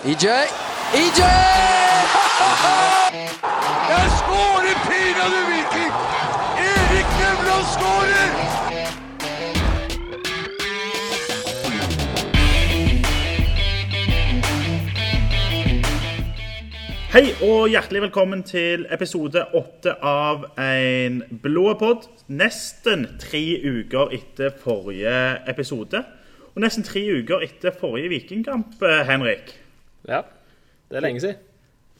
EJ. EJ! Jeg skårer pinadø Viking! Erik Nevland skårer! Hei og hjertelig velkommen til episode åtte av en blå pod. Nesten tre uker etter forrige episode. Og nesten tre uker etter forrige Vikingkamp, eh, Henrik. Ja, det er lenge siden.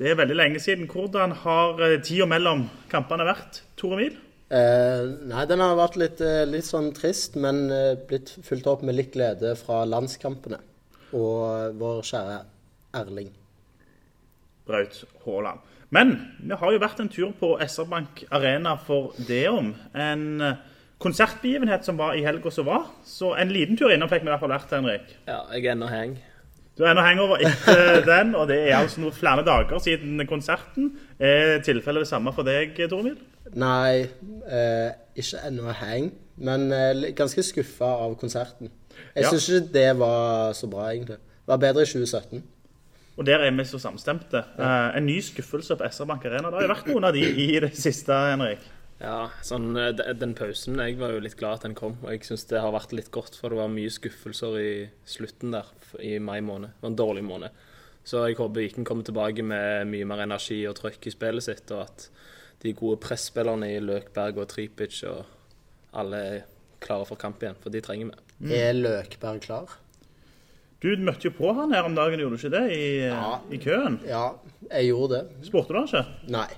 Det er veldig lenge siden. Hvordan har eh, tida mellom kampene vært, Tore Mil? Eh, nei, den har vært litt, eh, litt sånn trist, men eh, blitt fulgt opp med litt glede fra landskampene. Og vår kjære Erling. Braut Haaland. Men vi har jo vært en tur på SR-Bank Arena for det om. En konsertbegivenhet som var i helga som var. Så en liten tur innom fikk vi i hvert fall vært, Henrik. Ja, jeg er ennå heng. Du er ennå hangover etter den, og det er altså noen flere dager siden konserten. Er tilfellet det samme for deg, Tormil? Nei, eh, ikke ennå hang, men eh, ganske skuffa av konserten. Jeg Ja. syns ikke det var så bra, egentlig. Det var bedre i 2017. Og der er vi så samstemte. Eh, en ny skuffelse på SR-Bank Arena. Det har jo vært noen av de i det siste, Henrik. Ja, sånn, eh, Den pausen Jeg var jo litt glad at den kom. Og jeg syns det har vært litt godt, for det var mye skuffelser i slutten der i mai måned. Det var en dårlig måned. Så jeg håper Viken kommer tilbake med mye mer energi og trøkk i spillet sitt, og at de gode presspillerne i Løkberg og Tripic og alle er klare for kamp igjen, for de trenger vi. Er Løkberg klar? Du møtte jo på han her om dagen, gjorde du ikke det? I, Ja. i køen. Ja, jeg gjorde det. Spurte du han ikke? Nei.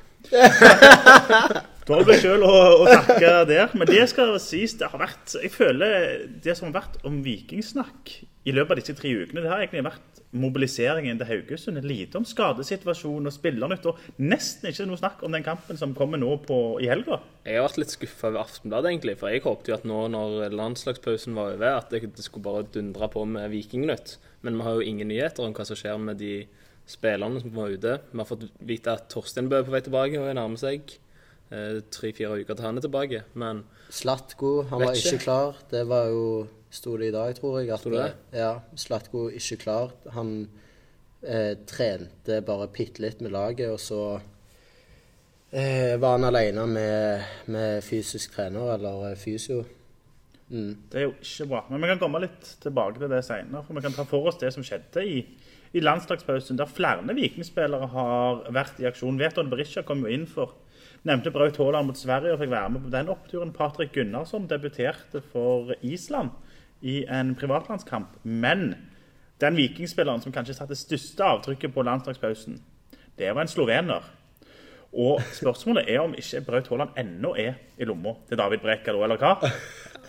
Du deg sjøl å, å takke der. Men det skal sies, det har vært Jeg føler det som har vært om vikingsnakk i løpet av disse tre ukene, det har egentlig vært mobiliseringen til Haugesund. Lite om skadesituasjonen og spillernytt, og nesten ikke noe snakk om den kampen som kommer nå på, i helga. Jeg har vært litt skuffa over Aftenbladet, egentlig. For jeg håpte jo at nå når landslagspausen var over, at det skulle bare dundre på med Vikingnytt. Men vi har jo ingen nyheter om hva som skjer med de spillerne som var ute. Vi har fått vite at Torstein Bø er på vei tilbake og nærmer seg. Eh, Tre-fire uker til han er tilbake. Men Slatko, han var ikke. ikke klar. Det var jo Sto det i dag, tror jeg. At, Sto det? Ja, Slatko ikke klar. Han eh, trente bare bitte litt med laget, og så eh, var han alene med, med fysisk trener, eller eh, fysio. Mm. Det er jo ikke bra. Men vi kan komme litt tilbake til det seinere. For vi kan ta for oss det som skjedde i, i landslagspausen, der flere vikingspillere har vært i aksjon. Veton Berisha kom jo inn for Nevnte Braut Haaland mot Sverige og fikk være med på den oppturen. Patrick Gunnarsson debuterte for Island i en privatlandskamp. Men den vikingspilleren som kanskje satte største avtrykket på landslagspausen, det var en slovener. Og spørsmålet er om ikke Braut Haaland ennå er i lomma til David Brekalo, eller hva?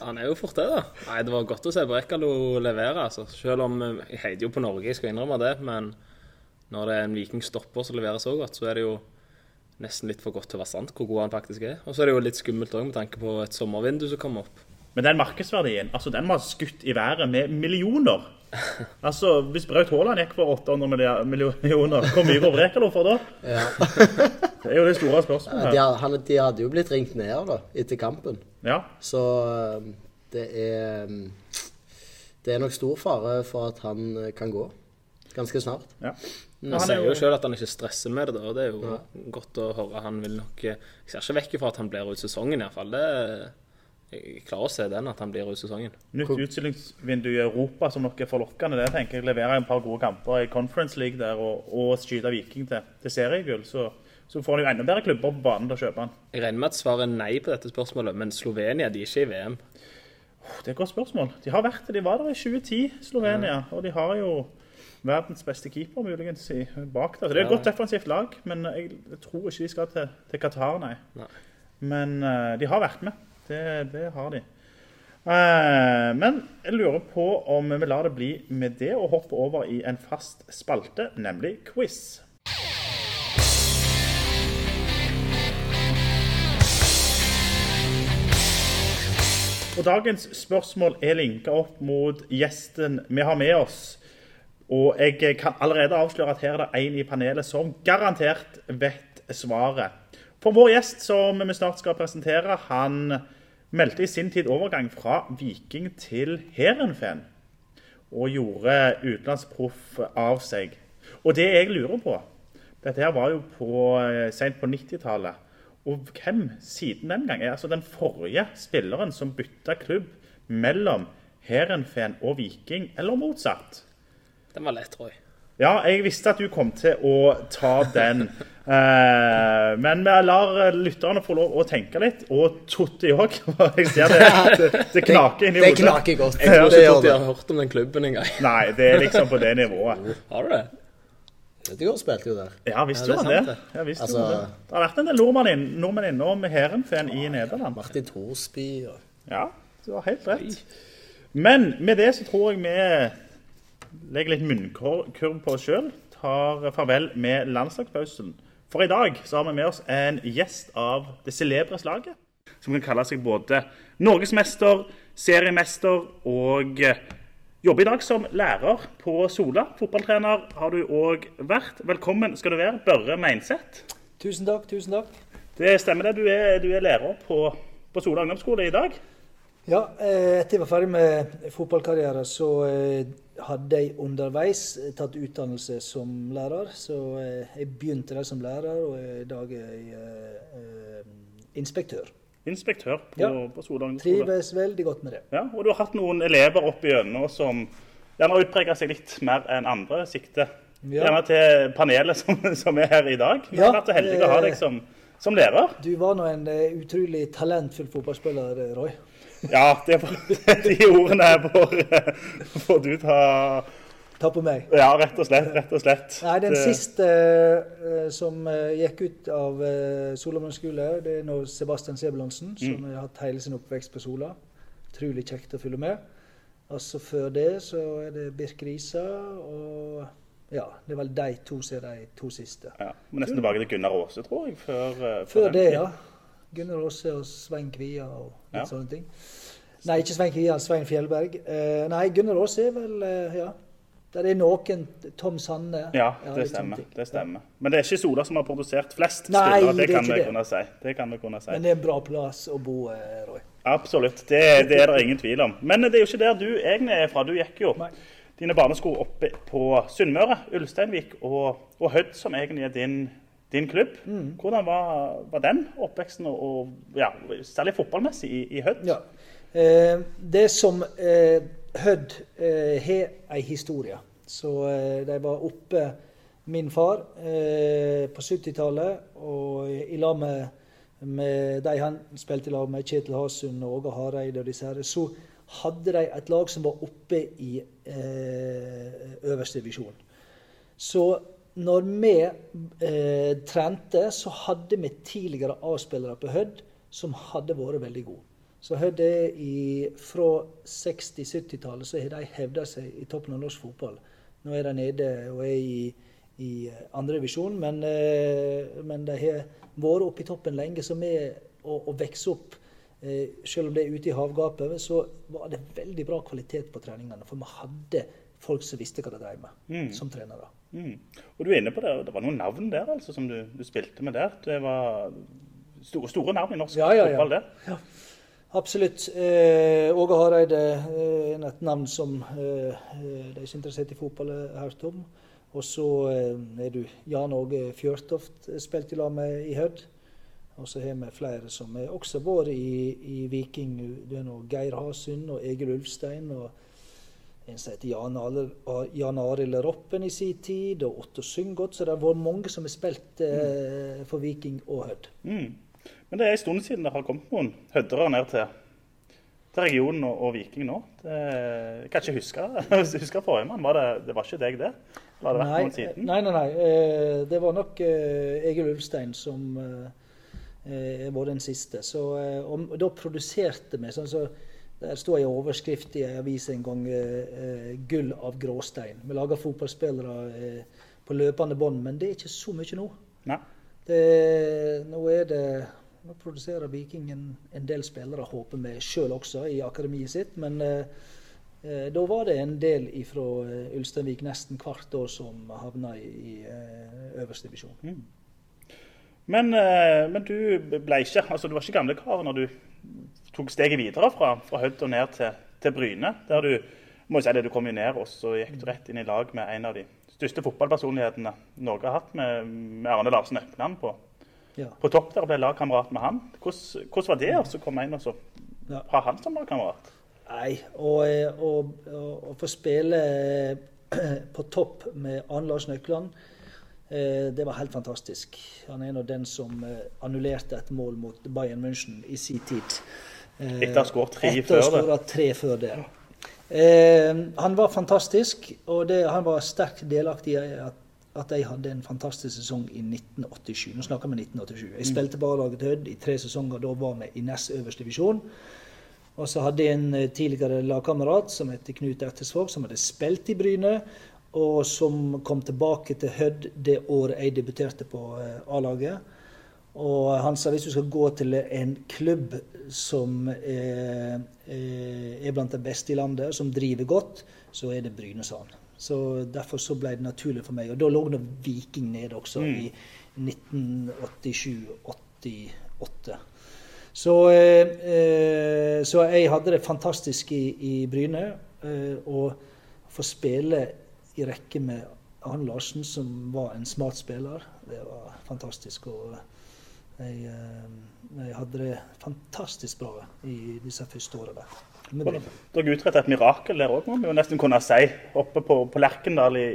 han er jo fort det, da. Nei, Det var godt å se Brekalo levere. altså. Selv om eh, jeg heier jo på Norge, jeg skal innrømme det. Men når det er en vikingstopper som leverer så godt, så er det jo nesten litt for godt til å være sant hvor god han faktisk er. Og så er det jo litt skummelt òg med tanke på et sommervindu som kommer opp. Men den markedsverdien, altså den var skutt i været med millioner. Altså, Hvis Braut Haaland gikk for 800 millioner, hvor mye går Brekalo for da? Ja. Det er jo det store spørsmålet. her. de, han, de hadde jo blitt ringt ned da, etter kampen. Ja, Så eh, det er mm, Det er nok stor fare for at han eh, kan gå ganske snart. ja. Han Han er sier jo sjøl at han ikke stresser med det, og det er jo godt å høre. Han vil nok eh, Jeg ser ikke vekk fra at han blir ut sesongen, iallfall. Det Jeg klarer å se den, at han blir ut sesongen. Nytt utstillingsvindu i Europa som nok er forlokkende. det tenker jeg leverer en par gode kamper i Conference League der og, og skyter Viking til, til seriegull. Så, så får han jo enda bedre klubber på banen til å kjøpe han. Jeg regner med at svaret er nei på dette spørsmålet, men Slovenia de er ikke i VM. Det er et godt spørsmål. De har vært det. De var der i 2010, Slovenia. Og de har jo verdens beste keeper muligens i, bak der. Så det er et Ja. godt defensivt lag, men jeg, tror ikke de skal til, til Qatar, nei. Nei. Men uh, de har vært med. Det, det har de. Uh, men jeg lurer på om vi lar det bli med det og hopper over i en fast spalte, nemlig quiz. Og Dagens spørsmål er linka opp mot gjesten vi har med oss. Og jeg kan allerede avsløre at her er det en i panelet som garantert vet svaret. For vår gjest, som vi snart skal presentere, han meldte i sin tid overgang fra Viking til Heerenveen. Og gjorde utenlandsproff av seg. Og det jeg lurer på Dette her var jo på, eh, sent på 90-tallet. Og hvem siden den gang er altså den forrige spilleren som bytta klubb mellom Heerenveen og Viking, eller motsatt? Den var lett, tror jeg. Ja, jeg visste at du kom til å ta den. Eh, men vi lar lytterne få lov å tenke litt, og Totti òg. Jeg ser det, det, det knaker inni Det hodet. knaker godt. Jeg tror ikke Totti har hørt om den klubben engang. Nei, det er liksom på det nivået. Har du det? Ødegaard spilte jo der. Ja, visst Ja, det er han det. det. Ja, visst Altså- det. Det har vært en del nordmenn, inn, nordmenn innom Heerenveen i Nederland. Martin Thorsby og Ja, du har helt rett. Men med det så tror jeg vi legger litt munnkurv på oss sjøl. Tar farvel med landslagspausen. For i dag så har vi med oss en gjest av det celebre slaget. Som kan kalle seg både norgesmester, seriemester og eh, jobber i dag som lærer på Sola. Fotballtrener har du òg vært. Velkommen skal du være, Børre Meinseth. Tusen takk, tusen takk. Det stemmer det. Du er, du er lærer på, på Sola ungdomsskole i dag. Ja, eh, etter jeg var ferdig med fotballkarriere, så eh, hadde jeg underveis eh, tatt utdannelse som lærer. Så eh, jeg begynte der som lærer, og i dag er jeg eh, inspektør. Inspektør på, Ja. på Sola skole. Trives veldig godt med det. Ja, og du har hatt noen elever opp igjennom som gjerne har utpreget seg litt mer enn andre. Sikte Ja. gjerne til panelet som, som er her i dag. Vi har Ja, vært så heldige å ha deg som, som lærer. Du var nå en utrolig talentfull fotballspiller, Roy. Ja, det er de ordene får, får du ta Ta på meg. Ja, rett og slett. Rett og slett. Nei, den siste uh, som uh, gikk ut av uh, Solomon skole, det er nå Sebastian Sebulonsen, som har hatt hele sin oppvekst på Sola. Utrolig kjekt å følge med. Altså Før det så er det Birk Risa og Ja, det er vel de to som er de to siste. Ja, må nesten tilbake til Gunnar Aase, tror jeg. Før, eh, Før den det, ja. Gunnar Aase og Svein Kvia og litt Ja. sånne ting. Nei, ikke Svein Kvia, Svein Fjellberg. Uh, nei, Gunnar Aase er vel uh, Ja. Der er noen Tom Sanne. Ja, det stemmer. det stemmer. Men det er ikke Sola som har produsert flest Nei, spillere. Det det kan vi kunne si. Det kan vi kunne si. Men det er en bra plass å bo, eh, Roy. Absolutt. Det, det er det ingen tvil om. Men det er jo ikke der du egentlig er fra. Du gikk jo Nei. dine barnesko oppe på Sunnmøre, Ulsteinvik og, og Hødd, som egentlig er din, din klubb. Mm. Hvordan var, var den oppveksten, og, og ja, særlig fotballmessig, i, i Hødd? Ja. Eh, det som eh, Hødd eh, har ei historie. Så eh, de var oppe, min far, eh, på 70-tallet, og i lag med, med de han spilte i lag med, Kjetil Hasund og Åge Hareide og disse her, så hadde de et lag som var oppe i eh, øverste divisjon. Så når vi eh, trente, så hadde vi tidligere A-spillere på Hødd som hadde vært veldig gode. Så Hødd er i, fra 60-70-tallet så har de hevda seg i toppen av norsk fotball. Nå er de nede og er i, i andredivisjon, men, eh, men de har vært oppe i toppen lenge. Så med å, å vokse opp, eh, selv om det er ute i havgapet, så var det veldig bra kvalitet på treningene. For vi hadde folk som visste hva de drev med, som trenere. Mm. Og du er inne på det, det var noen navn der altså, som du, du spilte med der. Det var store, store navn i norsk Ja, ja, ja. fotball, det. Absolutt. Eh, Åge Hareide eh, er et navn som eh, eh, de som er interessert i fotball, har hørt om. Og så eh, er du Jan Åge Fjørtoft, eh, spilt i lag med i Hødd. Og så har vi flere som er også vært i, i Viking. Du har Geir Hasund og Egil Ulfstein. og en som heter Jan Arild- Roppen i sin tid, og Otto Syngodt. Så det har vært mange som har spilt eh, for Viking og Hødd. Mm. Men det er en stund siden det har kommet noen høddere ned til, til regionen og, og Viking nå. Det, jeg kan ikke huske, huske forrige mann. Var det, det var ikke deg, det? Eller har det vært noen siden? Nei, nei, nei. Eh, Det var nok eh, Egil Ulfstein som eh, var den siste. Så, eh, og da produserte vi sånn så Der sto i overskrift i ei avis en gang eh, 'Gull av gråstein'. Vi lager fotballspillere eh, på løpende bånd, men det er ikke så mye nå. Det, nå er det nå produserer Viking en, en del spillere, håper vi sjøl også, i akademiet sitt. Men eh, eh, da var det en del fra eh, Ulsteinvik nesten hvert år som havna i, i eh, øverste divisjon. Men, eh, men du ble ikke altså Du var ikke gamlekar når du tok steget videre fra, fra Hødd og ned til, til Bryne. Der du må si det, du kom jo ned, og så gikk du rett inn i lag med en av de største fotballpersonlighetene Norge har hatt, med, med Arne Larsen Økland på, Ja. på topp der og ble lagkamerat med han. Hvordan, hvordan var det å komme inn og så ha han som lagkamerat? Nei, å få spille eh, på topp med Arne Larsen Økland, eh, det var helt fantastisk. Han er en av den som eh, annullerte et mål mot Bayern München i sin tid. Eh, Etter å ha skåret tre før det. skåret tre før det. Eh, han var fantastisk, og det, han var sterkt delaktig i at, at jeg hadde en fantastisk sesong i 1987. Nå snakker vi 1987. Jeg spilte på A-laget Hødd i tre sesonger. Da var vi i nest øverste divisjon. Og så hadde jeg en eh, tidligere lagkamerat som het Knut Ertesvåg, som hadde spilt i Bryne, og som kom tilbake til Hødd det året jeg debuterte på A-laget. Og han sa hvis du skal gå til en klubb som er, er blant de beste i landet, som driver godt, så er det Bryne, sa han. Så Derfor så ble det naturlig for meg. Og da lå nå Viking nede også, i 1987-88. Så, eh, eh, så jeg hadde det fantastisk i, i Bryne. Eh, og få spille i rekke med Arne Larsen, som var en smart spiller, det var fantastisk. Og jeg, eh, jeg hadde det fantastisk bra i disse første årene der. Dere utrettet et mirakel der òg, må vi jo nesten kunne si. Oppe på, på Lerkendal i,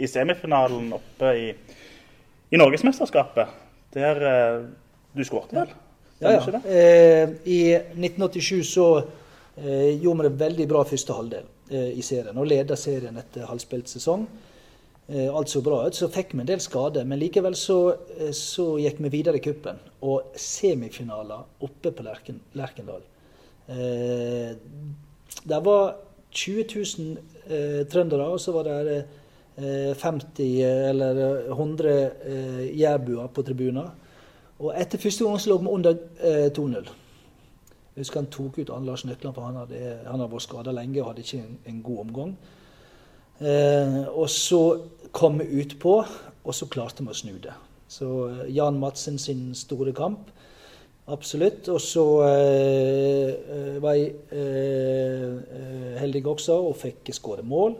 i semifinalen oppe i, i Norgesmesterskapet. Der eh, du skåret vel? Ja, ja. Eh, I 1987 så eh, gjorde vi det veldig bra første halvdel eh, i serien, og leda serien etter halvspilt sesong. Eh, alt så bra ut. Så fikk vi en del skader, men likevel så, eh, så gikk vi videre i cupen. Og semifinaler oppe på Lerken, Lerkendal. Eh, det var 20 000 eh, trøndere, og så var det eh, 50 eller 100 eh, jærbuer på tribunen. Og etter første gang så lå vi under eh, 2-0. Jeg husker han tok ut Arne Lars Nøkland, for han hadde, han hadde vært skada lenge og hadde ikke en, en god omgang. Eh, og så kom ut på, og så klarte vi å snu det. Så eh, Jan Madsen sin store kamp, absolutt. Og så eh, eh, var jeg eh, eh, heldig også og fikk skåre mål.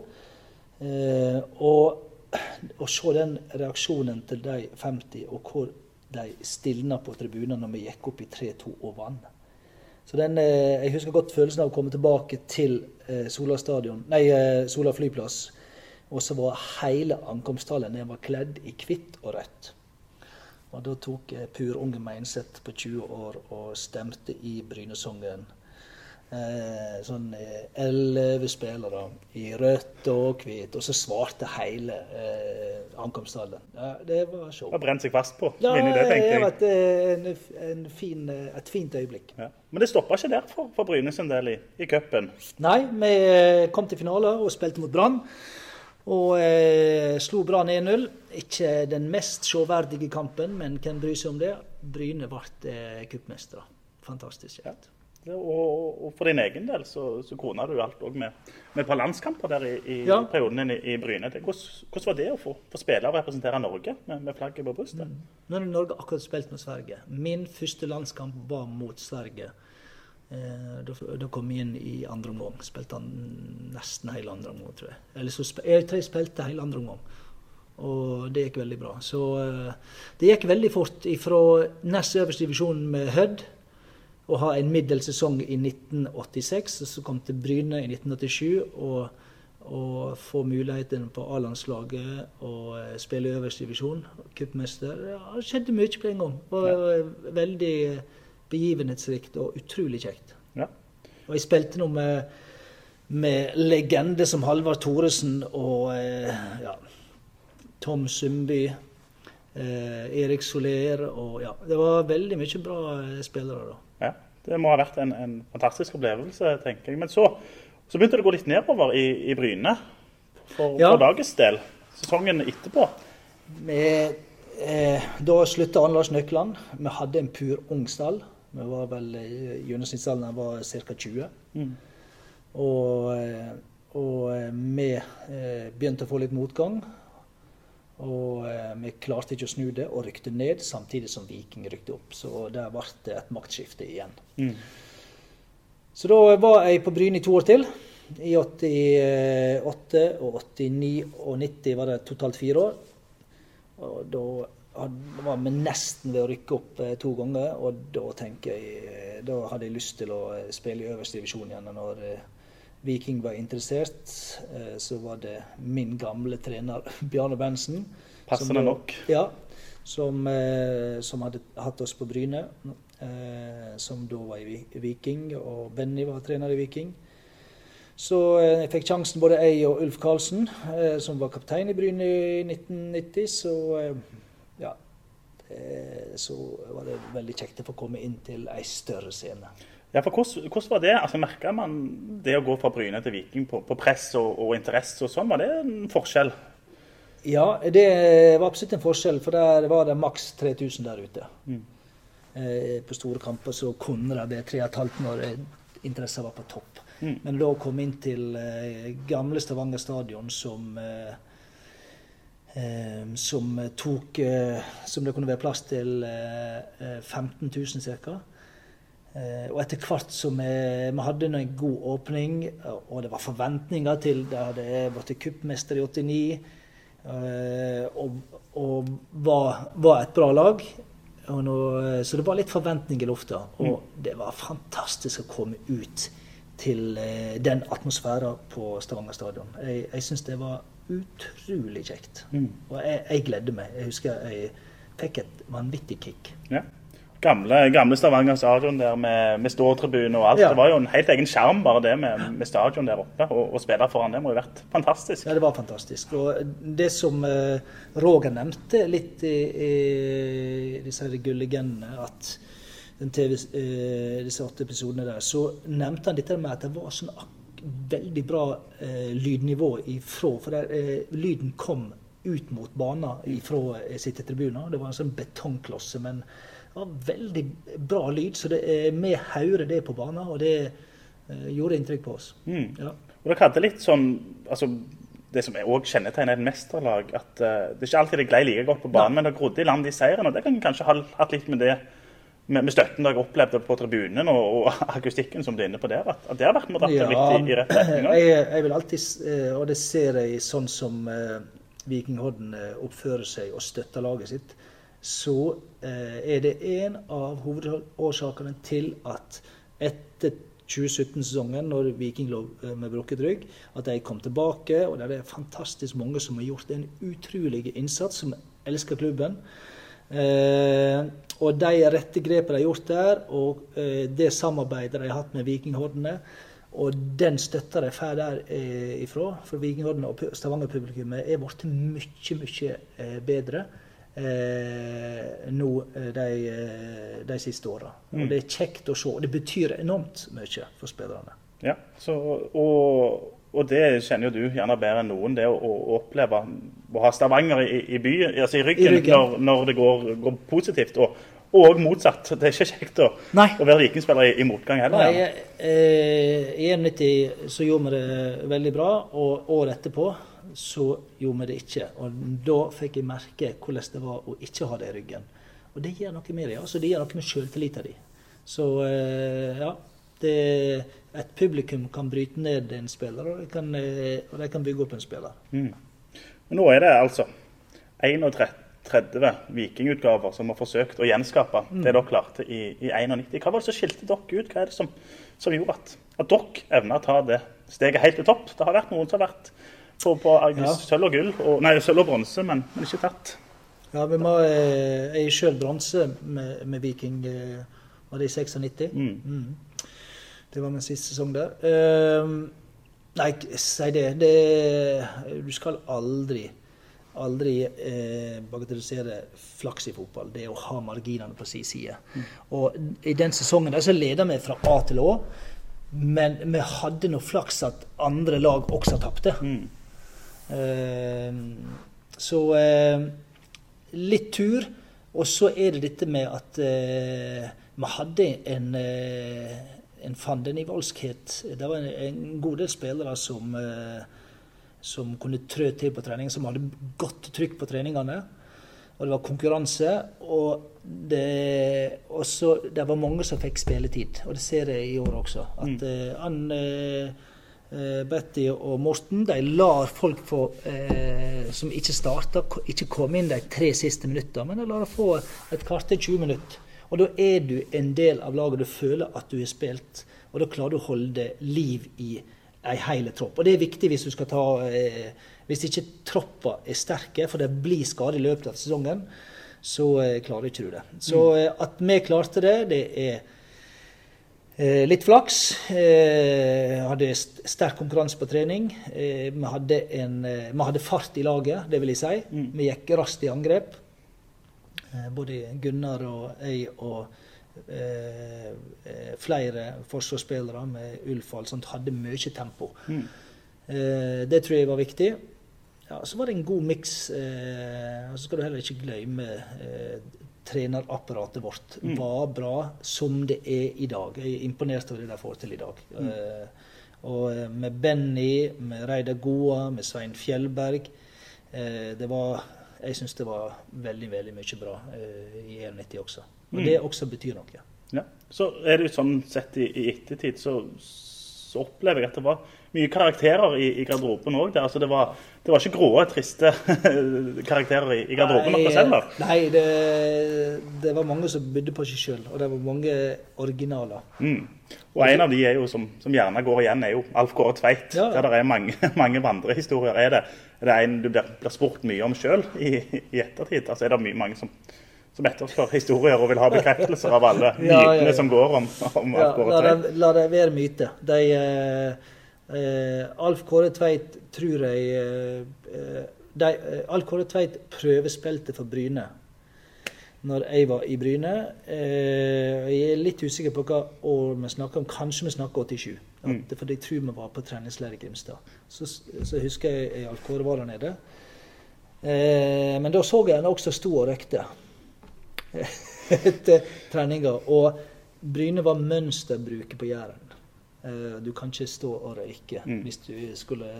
Eh, og å se den reaksjonen til de 50, og hvor de stilna på tribunen når vi gikk opp i 3-2 og vant. Så den, Jeg husker godt følelsen av å komme tilbake til Sola stadion, nei, Sola flyplass. Og så var hele ankomsttallet jeg var kledd i hvitt og rødt. Og da tok eh, Pur Unge Meinseth på 20 år og stemte i Brynesongen. Eh, sånn eh, elleve spillere i rødt og hvitt, og så svarte hele eh, ankomsthallen. Ja, det var show. Har brent seg fast på. Ja, det, det var jeg. et, en, en fin, eh, et fint øyeblikk. Ja. Men det stoppa ikke der for, for Bryne sin del i, i cupen. Nei, vi kom til finale og spilte mot Brann. Og eh, slo Brann 1-0. Ikke den mest sjåverdige kampen, men hvem bryr seg om det? Bryne ble eh. Fantastisk kjekt. Og, og, og for din egen del så, så krona du alt òg med, med et par landskamper der i, i Ja. perioden din i, i Bryne. Det, hvordan, hvordan var det å få, få spille og representere Norge med, med flagget på brystet? Nå har Norge akkurat spilt mot Sverige. Min første landskamp var mot Sverige. Eh, da, kom jeg inn i andre omgang. Spilte han nesten hele andre omgang, tror jeg. Eller så spil jeg spilte hele andre omgang. Og det gikk veldig bra. Så eh, det gikk veldig fort fra nest øverste divisjon med Hødd å ha en middels sesong i 1986, og så kom til Bryne i 1987. og og få muligheten på A-landslaget og eh, spille i øverste divisjon, cupmester. Ja, det skjedde mye på en gang. Det var ja. veldig begivenhetsrikt og utrolig kjekt. Ja. Og jeg spilte nå med, med legender som Halvard Thoresen og eh, ja, Tom Sundby, eh, Erik Soler og ja, Det var veldig mye bra eh, spillere da. Ja, det må ha vært en, en fantastisk opplevelse, tenker jeg. Men så, så begynte det å gå litt nedover i, i Bryne for, Ja. for dagens del. Sesongen etterpå. Vi, eh, da slutta Ann Lars Nøkland. Vi hadde en pur ung stall. Vi var vel Gjennomsnittsalderen var ca. 20. Mm. Og, eh, og eh, vi eh, begynte å få litt motgang. Og vi klarte ikke å snu det og rykte ned, samtidig som Viking rykte opp. Så der ble det et maktskifte igjen. Mm. Så da var jeg på Bryne i to år til. I 88 og 89 og 90 var det totalt fire år. Og da var vi nesten ved å rykke opp eh, to ganger, og da tenker jeg eh, Da hadde jeg lyst til å eh, spille i øverste divisjon igjen. Når Viking var interessert, så var det min gamle trener Bjarne Bensen. Passende nok. Ja. Som, som hadde hatt oss på Bryne. Som da var i Viking, og Benny var trener i Viking. Så jeg fikk sjansen, både jeg og Ulf Karlsen, som var kaptein i Bryne i 1990. Så så var det veldig kjekt å få komme inn til ei større scene. Ja, for hvordan, hvordan var det? Altså, Merka man det å gå fra Bryne til Viking på, på press og, og interesse og sånn? Var det en forskjell? Ja, det var absolutt en forskjell, for der var det maks 3000 der ute. Mm. på store kamper så kunne det bli 3,5 når eh, interessen var på topp. Men da å komme inn til eh, gamle Stavanger stadion som eh, eh, som tok eh, Som det kunne være plass til eh, eh, 15 000 ca. Eh, og etter hvert som vi, vi hadde en god åpning, og det var forventninger til Det hadde blitt cupmester i 89, eh, og, og var, var et bra lag. Nå, så det var litt forventning i lufta. Og det var fantastisk å komme ut til eh, den atmosfæren på Stavanger stadion. Jeg, jeg syns det var utrolig kjekt. Og jeg, jeg gledde meg. Jeg husker jeg fikk et vanvittig kick. Ja. Gamle, gamle Stavanger stadion der med, med ståtribune og alt. Ja. Det var jo en helt egen sjarm bare det med, med stadion der oppe. Og, og spille foran det må jo ha vært fantastisk. Ja, det var fantastisk. Og det som eh, Roger nevnte litt i, i disse her gullegendene, at den TV, eh, disse åtte episodene der, så nevnte han dette med at det var sånn ak veldig bra eh, lydnivå ifra. For der, eh, lyden kom ut mot banen ifra eh, sittetribuner. Det var en sånn betongklosse, men det var veldig bra lyd. Så det, eh, vi hører det på banen, og det eh, gjorde inntrykk på oss. Mm. Ja. Og dere hadde litt sånn altså, Det som òg kjennetegner et mesterlag, at eh, det er ikke alltid det glei like godt på banen, men dere grodde i land i seirene. Og det kan kanskje ha hatt litt med det med, med støtten dere opplevde på tribunen og, og akustikken som du er inne på der, at, at det har vært med dratt det litt i, i rett retning jeg, jeg vil alltid, eh, og det ser jeg sånn som eh, Viking-Hodden eh, oppfører seg og støtter laget sitt, så er det en av hovedårsakene til at etter 2017-sesongen, når Viking lå med brukket rygg, at de kom tilbake. Og det er fantastisk mange som har gjort en utrolig innsats, som elsker klubben. Eh, og de rette grepene de har gjort der, og eh, det samarbeidet de har hatt med Vikinghordene, og den støtta de får der eh, ifra, for Vikinghordene og pu- Stavanger-publikummet, er blitt mye, mye eh, bedre eh, nå eh, de, de siste åra. Og det er kjekt å se. Det betyr enormt mye for spillerne. Ja, så, og, og det kjenner jo du gjerne bedre enn noen, det å, å oppleve å ha Stavanger i, i, by, altså i, ryggen, I ryggen. Når, når det går, går positivt. Og, og motsatt. Det er ikke kjekt å, å være vikingspiller i, i motgang heller. Nei, gjerne. eh, I 91 så gjorde vi det veldig bra, og året etterpå så gjorde vi det ikke. Og da fikk jeg merke hvordan det var å ikke ha det i ryggen. Og det gjør noe med det. altså Det gjør noe med sjøltilliten din. Så eh, ja. Det, et publikum kan bryte ned en spiller, og de kan, eh, og de kan bygge opp en spiller. Men nå er det altså 31 vikingutgaver som har forsøkt å gjenskape Mm. det dere klarte i, i 91. Hva var det som skilte dere ut? Hva er det som, som gjorde at, at dere evna å ta det steget helt til topp? Det har vært noen som har vært på, på Ja. sølv og gull, og, nei, sølv og bronse, men, men ikke tatt. Ja, vi må, eh, er sjøl bronse med, med Viking. eh, Var det i 96? Mm. Det var min siste sesong der. Ehm, nei, si det. det. Du skal aldri aldri eh, bagatellisere flaks i fotball. Det er å ha marginene på sin side. Og I den sesongen der så leda vi fra A til Å, men vi hadde nå flaks at andre lag også tapte. Ehm, så eh, litt tur. Og så er det dette med at eh, vi hadde en, eh, en fandenivoldskhet. Det var en, en god del spillere som, eh, som kunne trø til på trening, som hadde godt trykk på treningene. Og det var konkurranse. Og det, også, det var mange som fikk spilletid. Og det ser jeg i år også. At han, eh, eh, Betty og Morten de lar folk få, eh, som ikke starta, ikke komme inn de tre siste minuttene, men de lar dem få et kvarter 20 minutter. Og da er du en del av laget, du føler at du har spilt, og da klarer du å holde liv i en hele tropp. Og det er viktig hvis du skal ta eh, Hvis ikke troppa er sterke, for det blir skade i løpet av sesongen, så eh, klarer ikke du det. Så eh, at vi klarte det, det er Eh, litt flaks. Eh, hadde st- sterk konkurranse på trening. Eh, vi, hadde en, eh, vi hadde fart i laget, det vil jeg si. Vi gikk raskt i angrep. Eh, både Gunnar og jeg og eh, eh, flere forsvarsspillere med Ulf og alt sånt hadde mye tempo. Eh, det tror jeg var viktig. Ja, så var det en god miks. Eh, så skal du heller ikke glemme eh, trenerapparatet vårt var bra som det er i dag. Jeg er imponert over det de får til i dag. Eh, og eh, med Benny, med Reidar Goa, med Svein Fjellberg eh, det var, Jeg syns det var veldig veldig mye bra uh, i 91 også. Og det også betyr noe. Ja. Så er det jo sånn sett i, i ettertid, så, så opplever jeg at det var mye karakterer i, i garderoben òg. Altså det, var, det var ikke grå, triste karakterer i, i garderoben deres heller. Nei, det, det var mange som bydde på seg sjøl, og det var mange originaler. Mm. Og en av de er jo, som, som gjerne går igjen, er jo Alf Kåre Tveit. Ja. Der det er mange, mange vandrehistorier. Er det, er det en du blir, blir spurt mye om sjøl i, i ettertid? Altså er det mye, mange som, som etterspør historier og vil ha bekreftelser av alle Ja, mytene ja. som går om, om Alf Kåre la, Tveit? det, la det være myte. De, eh, eh, Alf Kåre Tveit tror jeg eh, eh, de, eh, Alf Kåre Tveit prøvespilte for Bryne når jeg var i Bryne. Jeg er litt usikker på hva år vi snakker om. Kanskje vi snakker 87. At, For jeg tror vi var på treningsleir i Grimstad. Så, så husker jeg jeg Al Kåre var der nede. Men da så jeg han også sto og røykte etter treninga. Og Bryne var mønsterbruket på Jæren. Du kan ikke stå og røyke hvis du skulle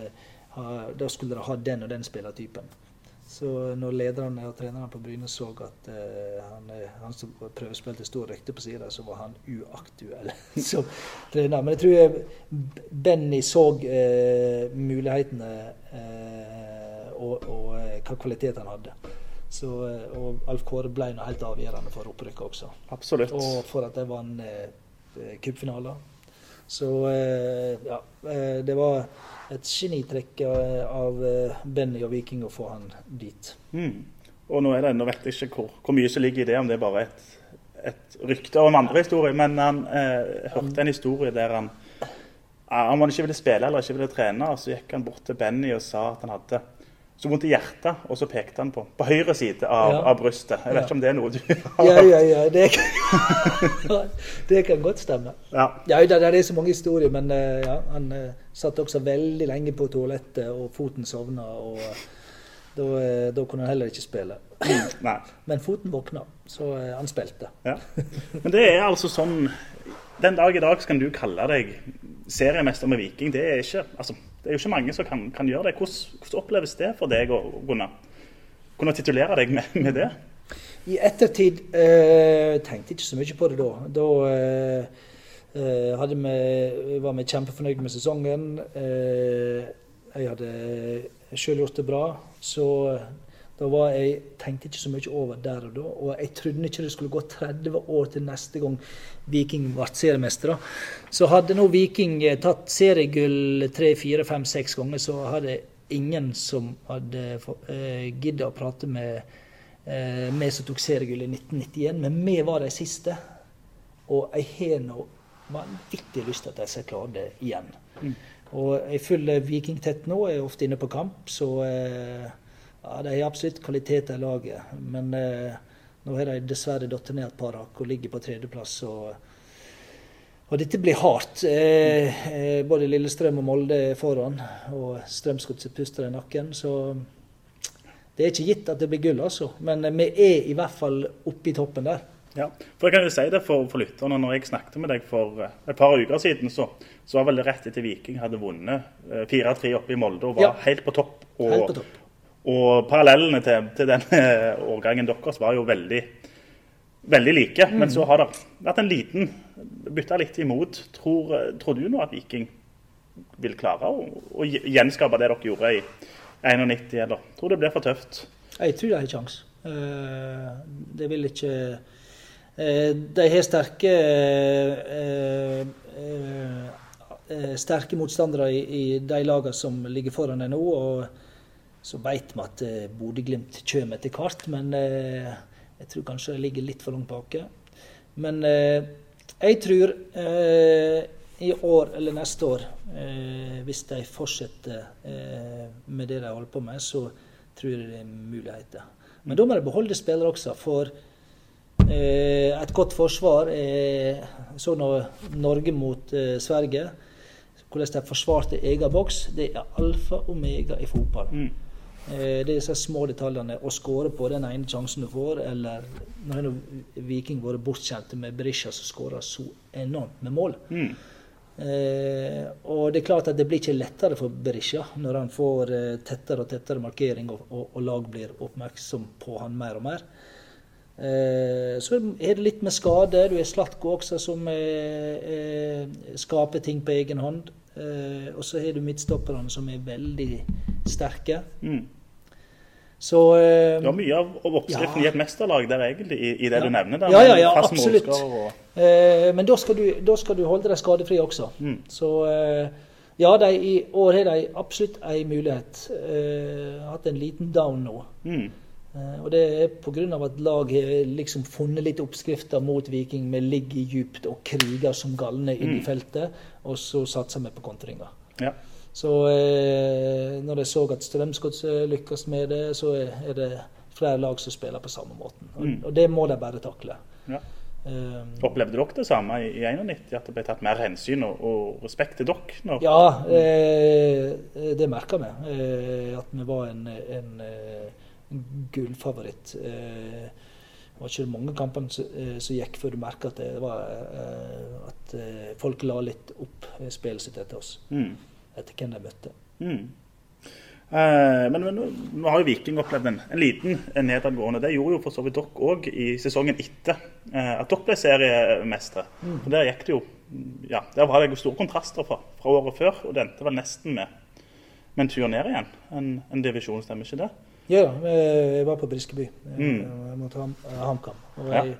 Da skulle dere ha den og den spillertypen. Så når lederne og trenerne på Bryne så at uh, han, eh, han som prøvespilte sto og røykte på sida, så var han uaktuell som trener. Men jeg tror jeg Benny så uh, mulighetene uh, og, og hva kvalitet han hadde. Så, og Alf Kåre ble noe helt avgjørende for opprykket også. Absolutt. Og for at de vant uh, cupfinaler. Så eh, ja, eh, det var et genitrekk eh, av Benny og Viking å få han dit. Mm. Og nå, det, nå vet jeg ikke hvor, hvor mye som ligger i det, om det er bare et, et rykte en andre historie, men han eh, hørte en historie der han han ikke ville spille eller ikke ville trene, Og så gikk han bort til Benny og sa at han hadde så vondt i hjertet, og så pekte han på, på høyre side av, Ja. av brystet. Jeg vet Ja. ikke om det er noe du har Ja, hørt? ja, ja. Det kan, det kan godt stemme. Ja. Ja, det, det er så mange historier, men eh, ja, han eh, satt også veldig lenge på toalettet, og foten sovna. og eh, da, da kunne han heller ikke spille. Nei. Men foten våkna, så han spilte. Ja. Men det er altså sånn Den dag i dag kan du kalle deg seriemester med Viking. Det er, ikke, altså, det er jo ikke mange som kan, kan gjøre det. Hvordan, hvordan oppleves det for deg å kunne, kunne titulere deg med, med det? I ettertid eh, tenkte jeg ikke så mye på det da. Da eh, eh, vi, var vi kjempefornøyd med sesongen. Eh, jeg hadde sjøl gjort det bra. Så jeg, tenkte ikke så mye over der og da. Og jeg trodde ikke det skulle gå 30 år til neste gang Viking ble seriemestere. Så hadde nå Viking eh, tatt seriegull tre, fire, fem, seks ganger, så hadde ingen som hadde uh, giddet å prate med eh, vi som tok seriegull i 1991, men vi var de siste. Og jeg har nå vanvittig lyst til at jeg skal klare det igjen. Og jeg følger Viking tett nå, jeg er ofte inne på kamp, så eh, ja, de har absolutt kvalitet i laget. Men eh, nå har de dessverre datt ned et par hakk og ligger på tredjeplass. Og, og dette blir hardt. Eh, eh, både Lillestrøm og Molde er foran, og Strømsgodset puster i nakken. Så det er ikke gitt at det blir gull, altså. Men eh, vi er i hvert fall oppe i toppen der. Ja, for jeg kan jo si det for, for lytterne. Når jeg snakket med deg for eh, et par uker siden, så, så var vel det rett etter Viking hadde vunnet eh, 4-3 oppe i Molde og var Ja. helt på topp. Og, Helt på topp. Og parallellene til, til den eh, årgangen deres var jo veldig, veldig like. Men så har det vært en liten bytta litt imot. Tror, tror du nå at Viking vil klare å, å gjenskape det dere gjorde i 91, eller tror du det blir for tøft? Jeg tror de har kjangs. Eh, Det vil ikke eh, De har sterke sterke motstandere i, i de lagene som ligger foran dem nå. og så vet vi at eh, Bodø-Glimt kommer etter hvert, men eh, jeg tror kanskje det ligger litt for langt bak. Men eh, jeg tror i år eller neste år, hvis de fortsetter med det de holder på med, så tror jeg det er muligheter. Men da må de beholde spillere også, for et godt forsvar er Så nå Norge mot Sverige. Hvordan de forsvarte egen boks, det er alfa og omega i fotball. Mm. Eh, Det er disse små detaljene. Å skåre på den ene sjansen du får, eller Nå har Viking vært bortskjemte med Berisha som skårer så enormt med mål. Mm. Eh, og det er klart at det blir ikke lettere for Berisha når han får eh, tettere og tettere markering, og, og, og lag blir oppmerksom på han mer og mer. Eh, så er det litt med skade. Du er Slatko også, som eh, eh, skaper ting på egen hånd. Eh, og så har du midtstopperne, som er veldig sterke. Mm. Så eh, Det var mye av oppskriften Ja. i et mesterlag der, egentlig, i, i det Ja. du nevner. der, Ja, ja, ja, fast absolutt. og- Eh, men da skal, du, da skal du holde deg skadefri også. Mm. Så eh, ja, de, i år har de absolutt en mulighet. Eh, hatt en liten down nå. Mm. Eh, og det er pga. at lag har liksom funnet litt oppskrifter mot Viking med ligger djupt og kriger som galne inn i Mm. feltet, og så satser vi på kontringer. Ja. Så eh, når jeg så at Strømsgods eh, lykkes med det, så er, det flere lag som spiller på samme måten. Og, Mm. og det må de bare takle. Ja. Um, Opplevde dere det samme i, i 91, at det ble tatt mer hensyn og, og respekt til dere? Når, Ja, eh, det merka vi. Eh, at vi var en, en, en gullfavoritt. Eh, det var ikke mange kampene som, eh, som gikk før du merka at, eh, at eh, folk la litt opp eh, spillet sitt etter oss. Mm. Etter hvem de møtte. Mm. Eh, men, men nå- har jo Viking opplevd en, en liten nedadgående. Det gjorde jo for så vidt dere òg i sesongen etter eh, at dere ble seriemestere. For Der gikk det jo ja, der var det jo store kontraster fra, fra året før, og det endte vel nesten med, med en tur ned igjen. En, en divisjon, stemmer ikke det? Ja eh, jeg var på Briskeby jeg, Mm. mot Ham, eh, HamKam. Og Ja. jeg,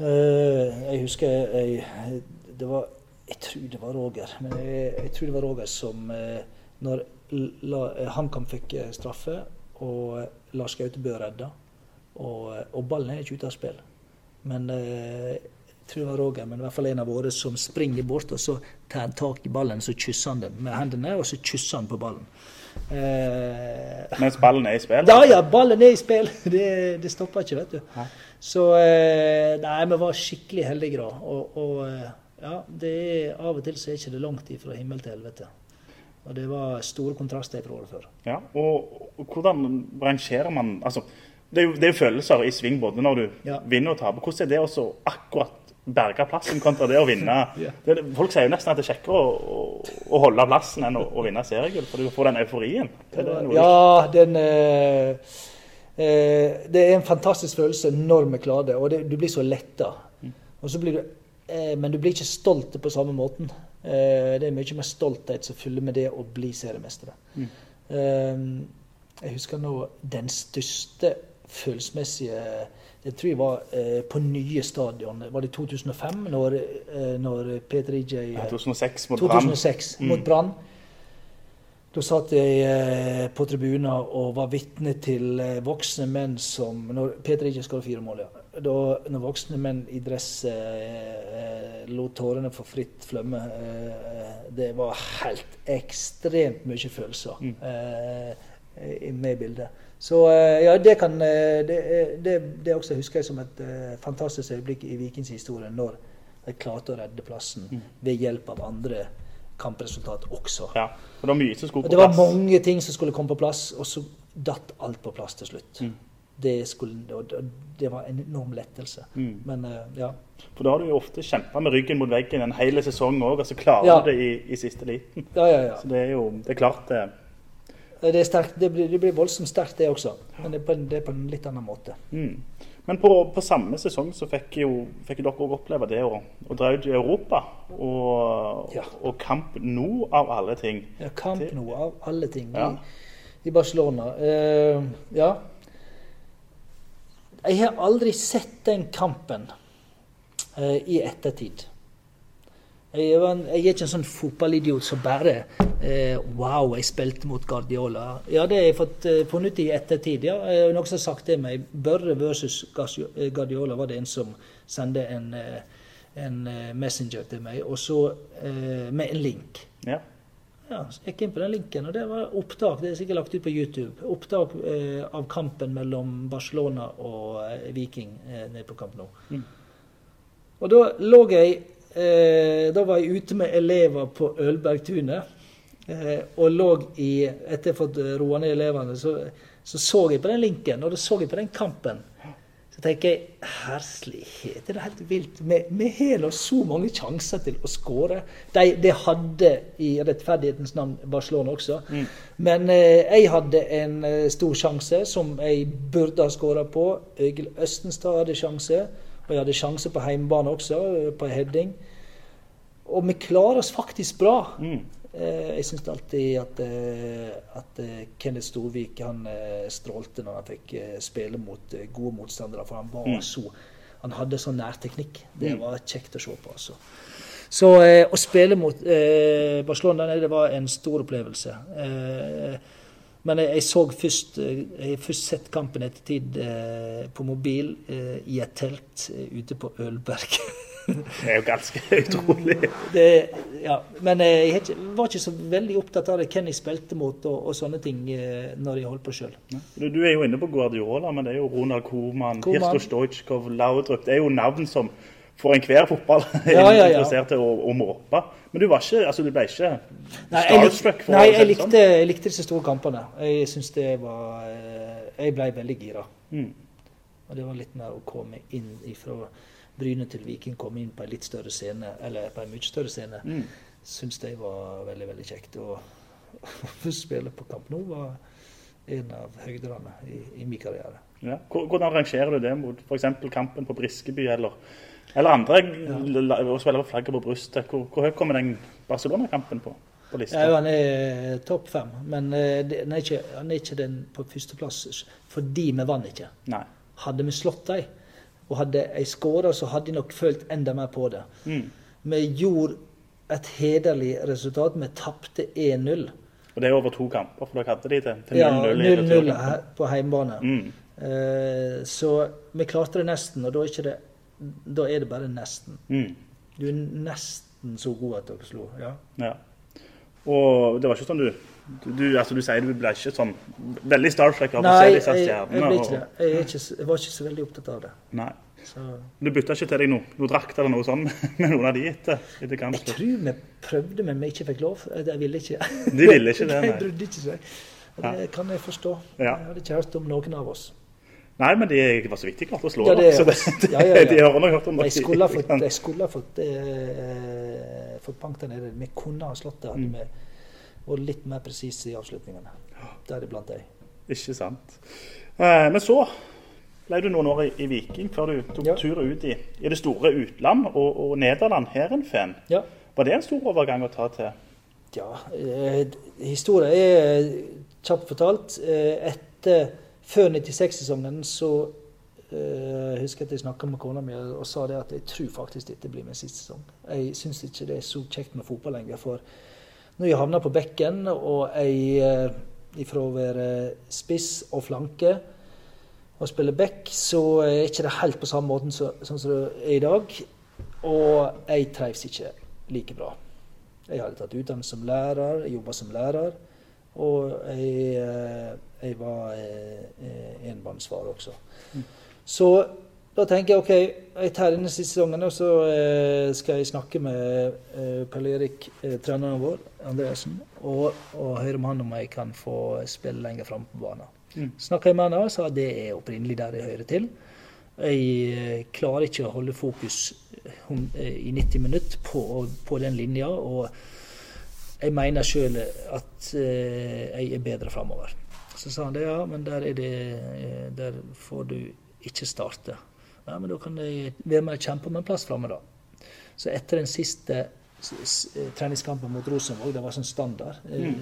eh, jeg husker jeg, det var Jeg tror det var Roger. Men jeg, jeg tror det var Roger som eh, Når eh, HamKam fikk eh, straffe, og Lars Gautebø redda, og, og ballen er ikke ute av spill. Men eh, jeg tror det var Roger, men i hvert fall en av våre som springer bort, og så tar han tak i ballen, så kysser han den med hendene, og så kysser han på ballen. Eh, Mens ballen er i spill? ja, ja, ballen er i spill. Det, det stopper ikke, vet du. Hæ? Så eh, Nei, vi var skikkelig heldige da. Og, og ja, det er, av og til så er ikke det langt ifra himmel til helvete. Og det var store kontraster fra året før. Ja, og, og hvordan rangerer man altså, det, er jo, det er jo følelser i sving både når du Ja. vinner og taper. Hvordan er det også akkurat berge plassen kontra det å vinne? Ja. det, folk sier jo nesten at det er kjekkere å, å, å holde plassen enn å, å vinne seriegull, for du får den euforien. Det Ja, den eh, eh, Det er en fantastisk følelse når vi klarer det, og det, du blir så letta. Og så blir du Men du blir ikke stolt på samme måten. Eh, det er mye mer stolthet som følger med det å bli seriemester. Eh, jeg husker nå den største følelsesmessige Det tror jeg var eh, på nye stadion. Var det 2005, når, eh, når Peter EJ Ja, 2006 mot Brann. 2006 Mm. mot Brann. Da satt jeg eh, på tribunen og var vitne til eh, voksne menn som når Peter ikke skåret fire mål, ja. Da, når voksne menn i dress eh, eh, lot tårene få fritt flømme. Eh, det var helt ekstremt mye følelser Mm. eh, med i bildet. Så eh, ja, det kan eh, det, det, det også husker jeg som et fantastisk øyeblikk i Vikings historie, når de klarte å redde plassen Mm. ved hjelp av andre kampresultat også. Ja, og det var mye som skulle på plass. det var mange ting som skulle komme på plass, og så datt alt på plass til slutt. Mm. Det, skulle, det- var en enorm lettelse. Mm. Men eh, ja. For da har du jo ofte kjempa med ryggen mot veggen en hel sesong òg, og så klarer Ja. du det i, i siste liten. Ja, ja, ja. Så det er jo det er klart det, det, er sterkt, det, blir, det blir voldsomt sterkt, det også. Men det er på en, det er på en litt annen måte. Mm. Men på, på, samme sesong så fikk jo, fikk dere òg oppleve det å, å, dra ut i Europa. Og, og Kamp nå av alle ting. Ja, Kamp nå av alle ting i, i Barcelona. Uh, ja. Jeg har aldri sett den kampen eh, i ettertid. Jeg, en, jeg er ikke en sånn fotballidiot som bare eh, Wow, jeg spilte mot Guardiola. Ja, det har jeg fått eh, funnet i ettertid. ja. jeg har sagt det meg. Børre versus eh, Guardiola var det en som sendte en, eh, en eh, messenger til meg, og så med en link. Ja. Ja, så gikk jeg inn på den linken, og det var opptak. Det er sikkert lagt ut på YouTube. Opptak eh, av kampen mellom Barcelona og eh, Viking eh, nede på Camp Nou. Mm. Og da lå jeg eh, Da var jeg ute med elever på Ølbergtunet. Eh, og lå i Etter å ha fått roa ned elevene, så, så så jeg på den linken, og da så jeg på den kampen. Tenker jeg herlighet, det er helt vilt. Vi, vi har så mange sjanser til å skåre. De, de hadde i rettferdighetens navn Barcelona også. Men eh, jeg hadde en eh, stor sjanse som jeg burde ha skåra på. Øygel Østenstad hadde sjanse. Og jeg hadde sjanse på hjemmebane også, eh, på heading. Og vi klarer oss faktisk bra. Mm. Eh, Jeg syns alltid at, eh, at eh, Kenneth Storvik han strålte når han fikk spille mot gode motstandere. For han var Mm. så Han hadde sånn nærteknikk. Det var kjekt å se på. altså. Så eh, å spille mot eh, Barcelona det var en stor opplevelse. Eh, men jeg, jeg så først Jeg har først sett kampen etter tid på mobil i et telt ute på Ølberg. Det er jo ganske utrolig. det, ja, men eh, jeg var ikke så veldig opptatt av det, hvem jeg spilte mot og, og sånne ting eh, når jeg holdt på sjøl. Du, du er jo inne på Guardiola, men det er jo Ronald Koeman, Koeman. Hirsto Stojkov, Laudrup. Det er jo navn som for enhver fotball Ja, ja, ja. interessert til å, å måpe. Men du var ikke, altså du ble ikke starstruck? for nei jeg, sånn? likte, jeg likte disse store kampene. Jeg syns det var eh, Jeg ble veldig gira. Mm. Og det var litt mer å komme inn fra Bryne til Viking, kom inn på en litt større scene, eller på en mye større scene. Mm. Syns det var veldig, veldig kjekt. Og å spille på Camp Nou var en av høyderne i, i min karriere. Ja. Hvordan rangerer du det mot f.eks. kampen på Briskeby eller, eller andre Ja. å spille på flagget på brystet? Hvor, hvor høyt kommer den Barcelona-kampen på, på lista? Ja, han er topp fem, men eh, det, han, er ikke, han er ikke den på førsteplass fordi vi vant ikke. Nei. Hadde vi slått dem, og hadde jeg skåra, så hadde jeg nok følt enda mer på det. Mm. Vi gjorde et hederlig resultat. Vi tapte 1-0. Og det er over to kamper, for dere hadde de til, til 0-0 ja, 0-0 på hjemmebane. Mm. Uh, så vi klarte det nesten, og da er, det, da er det bare nesten. Mm. Du er nesten så god at dere slo. Ja. Ja. Og det var ikke sånn du du, du, altså, du sier du ble ikke sånn veldig starstruck av å Nei, se jeg, disse jeg, stjernene. ikke det. Jeg, er ikke, jeg var ikke så veldig opptatt av det. Nei. Så Du bytta ikke til deg noe, noe drakt eller noe sånt med noen av de etter, etter jeg tror vi prøvde, men vi ikke fikk lov. De ville ikke. De ville ikke det, nei. brydde ikke seg. Det kan jeg forstå. Ja. Jeg hadde ikke hørt om noen av oss. Nei, men de var så vidt de klarte å slå Ja, det- Så det, ja, ja, ja. de har nok hørt om De dere. skulle ha fått, de skulle ha fått, eh, fått bank der nede. Vi kunne ha slått det. Hadde Mm. vi vært litt mer presis i avslutningene. Deriblant de. Ikke sant. Eh, men så ble du noen år i, i Viking før du tok Ja. turen ut i, i det store utland og, og Nederland. Herrenfen. Ja. Var det en stor overgang å ta til? Ja, eh, historien er kjapt fortalt. Eh, etter, før 96-sesongen så eh, husker jeg at jeg snakka med kona mi og sa det at jeg tror faktisk dette blir min siste sesong. Jeg syns ikke det er så kjekt med fotball lenger. For når jeg havna på bekken, og jeg eh, ifra å være spiss og flanke og spille back, så er ikke det helt på samme måten så, sånn som det er i dag. Og jeg trives ikke like bra. Jeg hadde tatt utdannelse som lærer, jeg jobba som lærer. Og jeg, eh, jeg var eh, enmannsfar også. Så da tenker jeg OK, jeg tar denne siste sesongen, og så eh, skal jeg snakke med eh, Pelle Erik, eh, treneren vår, Andreassen, og, og høre med han om jeg kan få spille lenger framme på banen. Mm. Snakka jeg med han, og sa det er opprinnelig der jeg hører til. Jeg eh, klarer ikke å holde fokus eh, i 90 minutter på, på den linja. og jeg mener sjøl at eh, jeg er bedre framover. Så sa han det, ja, men der, er det, der får du ikke starte. Ja, men da kan jeg være med og kjempe om en plass framme, da. Så etter den siste eh, treningskampen mot Rosenborg, det var sånn standard mm.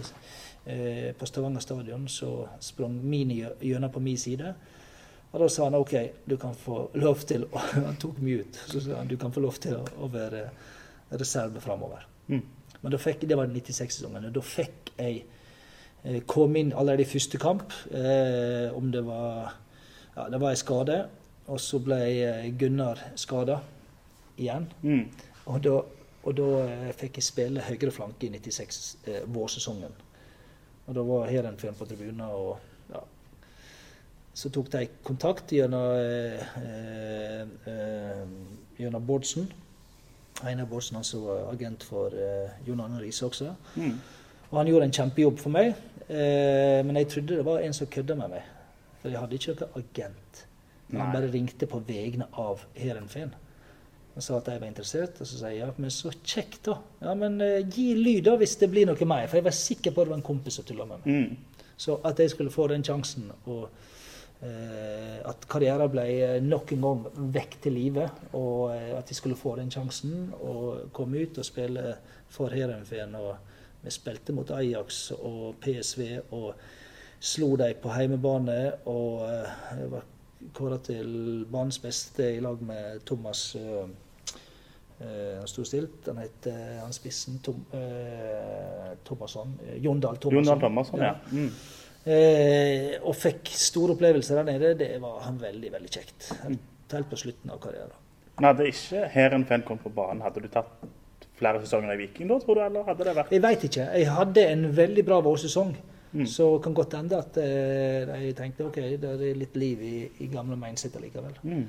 eh, På Stavanger stadion så sprang Mini gjennom på min side. Og da sa han OK, du kan få lov til å Han tok meg ut. Så sa han du kan få lov til å, være reserve framover. Mm. Men da fikk, det var 96-sesongen. og Da fikk jeg eh, komme inn allerede i første kamp. Eh, om det var Ja, det var en skade. Og så ble eh, Gunnar skada igjen. Mm. Og da, og da eh, fikk jeg spille høyre flanke i 96, eh, vårsesongen. Og da var Heerenveen på tribunen, og ja. Så tok de kontakt gjennom, eh, eh, eh, gjennom Bårdsen. Einar Bårdsen, han som var agent for eh, Jon Arne Riise også. Mm. Og han gjorde en kjempejobb for meg, eh, men jeg trodde det var en som kødda med meg. For jeg hadde ikke noen agent. Han Nei. bare ringte på vegne av Heerenveen. Og sa at jeg var interessert, og så sier jeg ja, men så kjekt, da. Ja, men uh, gi lyd da hvis det blir noe mer. For jeg var sikker på at det var en kompis som tulla med meg. Mm. Så at jeg skulle få den sjansen, og uh, at karrieren ble eh, nok en gang vekk til live, og uh, at jeg skulle få den sjansen og komme ut og spille for Heerenveen. Og vi spilte mot Ajax og PSV og slo dem på heimebane. Og eh, var kåra til banens beste i lag med Thomas eh, eh, Han sto stilt. Han het eh, han spissen Tom, eh, Thomasson. eh, Jon Thomasson. Jondal Thomasson, ja. Mm. Eh, og fikk store opplevelser der nede. Det var veldig veldig kjekt. Helt, helt på slutten av karrieren. Men hadde ikke Heerenveen kommet på banen, hadde du tatt flere sesonger i Viking da, tror du? Eller hadde det vært Jeg veit ikke. Jeg hadde en veldig bra vårsesong. Mm. Så kan godt hende at eh, jeg tenkte OK, det er litt liv i, i gamle mindset likevel. mm.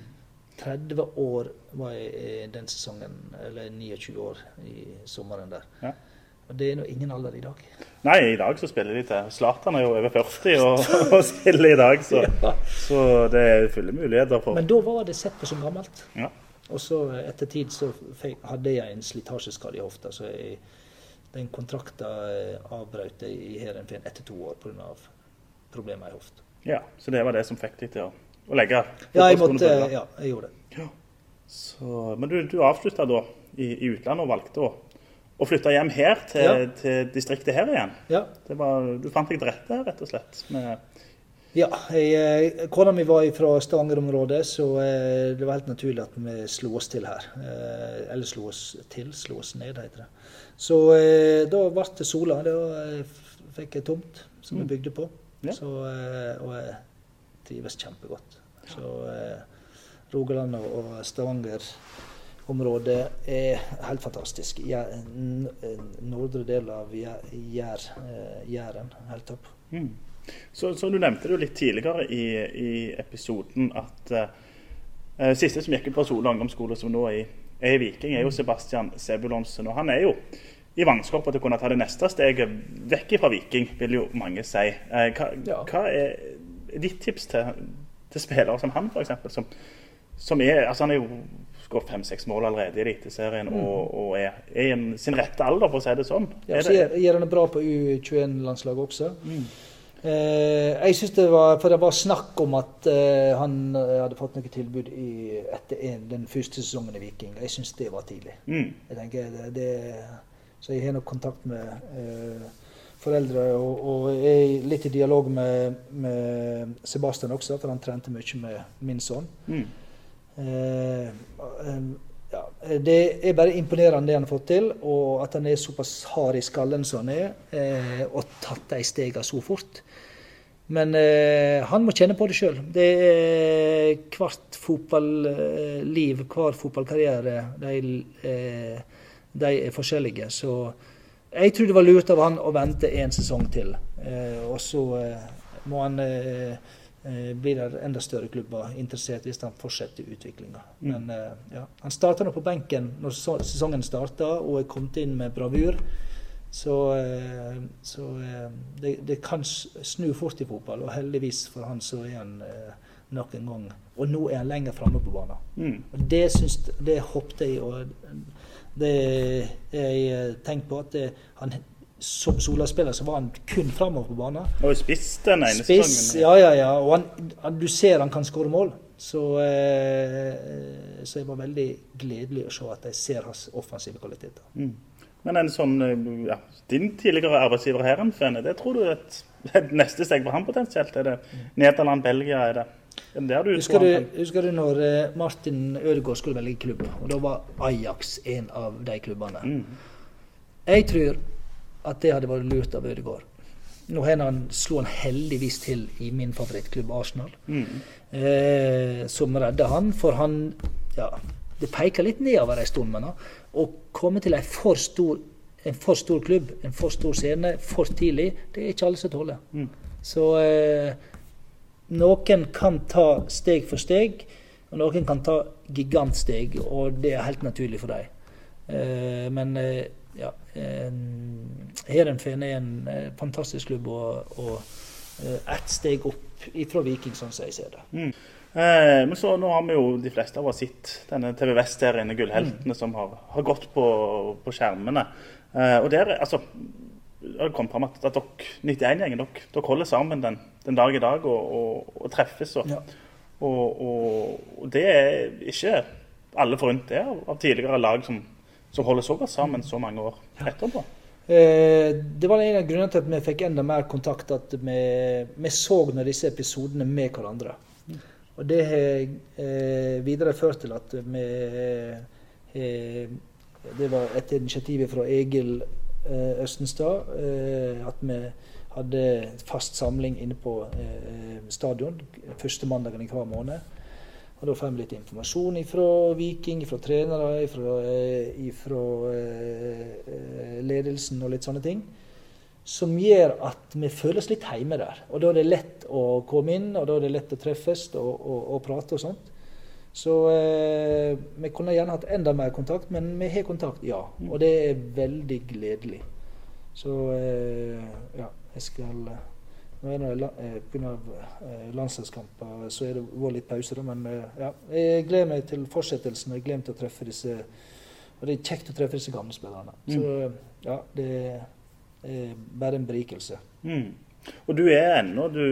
30 år var jeg i den sesongen, eller 29 år i sommeren der. Ja. Og det er nå ingen alder i dag. Nei, i dag så spiller de til Zlatan er jo over 40 og, og spiller i dag, så, Ja. så det er fulle muligheter for Men da var det sett på som gammelt. Ja. Og så eh, etter tid så hadde jeg en slitasjeskade i hofta, så jeg, den kontrakten eh, avbrøt jeg i Heerenveen etter to år pga. problemer i hofta. ja, så det var det som fikk deg til å, å legge Ja, jeg måtte, ja, jeg gjorde det. Så, men du, du avslutta da i, i utlandet og valgte å, å flytte hjem her til, Ja. til distriktet her igjen. Ja, Det var, du fant deg til rette, rett og slett. Med, ja jeg, eh, kona mi var fra Stavanger-området, så eh, det var helt naturlig at vi slo oss til her. Eh, Eller slo oss til, slo oss ned, heter det. Så da ble det Sola. Da fikk jeg tomt som vi bygde på. Ja. Så, og jeg trives kjempegodt. Så Rogaland og- Stavanger-området er helt fantastisk. Nordre del av Jæ- Jær, Jæren, helt topp. mm. Så, så du nevnte det jo litt tidligere i, i episoden at eh, siste som gikk ut fra Sola ungdomsskole, som nå er, i- er i Viking, er jo Sebastian Sebulonsen. Og han er jo i vannskorpa til å kunne ta det neste steget vekk fra Viking, vil jo mange si. Eh, hva, Ja. hva er ditt tips til, til spillere som han, f.eks., som, som er altså Han er jo skåret fem-seks mål allerede i Eliteserien og, og er, er i sin rette alder, for å si det sånn. Ja, så gjør, han det bra på U21-landslaget også. Eh, jeg synes det var, For det var snakk om at eh, han eh, hadde fått noe tilbud i, etter en, den første sesongen i Viking. Jeg syns det var tidlig. Mm. Jeg tenker det, det, Så jeg har nok kontakt med eh, foreldre og, og er litt i dialog med, med Sebastian også, for han trente mye med min sønn. Mm. Eh, eh, ja, det er bare imponerende det han har fått til, og at han er såpass hard i skallen som han er, eh, og tatt de stegene så fort. Men eh, han må kjenne på det sjøl. Det er hvert fotballiv, hver fotballkarriere, de, eh, de er forskjellige. Så jeg tror det var lurt av han å vente en sesong til. Eh, og så eh, må han eh, eh, blir det enda større klubber interessert hvis han fortsetter utviklinga. Men eh, ja, han starta nå på benken når sesongen starta og er kommet inn med bravur. Så, eh, så eh, det, det kan snu fort i fotball, og heldigvis for han så er han eh, nok en gang Og nå er han lenger framme på banen. Mm. Og det, syns, det håpte jeg, og det jeg tenkte på, at det, han som Sola-spiller så var han kun framover på banen. Og spiss den ene Spiss, ja, ja, ja. Og han, du ser han kan skåre mål. Så, eh, så jeg var veldig gledelig å se at de ser hans offensive kvaliteter. Men en sånn, eh, ja, din tidligere arbeidsgiver her, en Fene, det tror du et, et neste steg for ham potensielt? Er det Nederland, Belgia, er det, er det du Husker du, husker du når eh, Martin Ødegaard skulle velge klubb? Og da var Ajax en av de klubbene. Mm. Jeg tror at det hadde vært lurt av Ødegaard. Nå han, slo han heldigvis til i min favorittklubb Arsenal, Mm. eh, som redda han. For han ja, Det peker litt nedover en stund, men å komme til en for stor en for stor klubb, en for stor scene, for tidlig, det er ikke alle som tåler. Mm. Så eh, noen kan ta steg for steg, og noen kan ta gigantsteg, og det er helt naturlig for dem. Eh, men eh, ja Heerenveen er en eh, fantastisk klubb, og, og eh, ett steg opp ifra Viking, sånn som jeg ser det. Eh, men så nå har vi jo de fleste av oss sett denne TV Vest-serien, Gullheltene, som har, har gått på, på skjermene. Eh, og der, altså det kom fram at, at dere, 91-gjengen, dere, dere holder sammen den, den dag i dag og, og, og treffes. Og, Ja. og, det er ikke alle forunt det av, av tidligere lag som, som holder så godt sammen så mange år etterpå. Eh, det var en av grunnene til at vi fikk enda mer kontakt, at vi, vi så når disse episodene med hverandre. Og det har eh, videre ført til at vi eh, Det var et initiativ fra Egil eh, Østenstad eh, at vi hadde fast samling inne på eh, stadion første mandagen i hver måned. Og da får vi litt informasjon fra Viking, fra trenere, fra, ledelsen og litt sånne ting. Som gjør at vi føler oss litt hjemme der. Og da er det lett å komme inn, og da er det lett å treffes og, og, og prate og sånt. Så eh, vi kunne gjerne hatt enda mer kontakt, men vi har kontakt, ja. Og det er veldig gledelig. Så eh, ja, jeg skal eh, Nå er det pga. eh, av eh, landslagskamper, så er det vært litt pause, da, men ja. Jeg gleder meg til fortsettelsen. og Jeg gleder meg til å treffe disse Og det er kjekt å treffe disse gamle spillerne. Så ja, det er bare en berikelse. Mm. Og du er ennå Du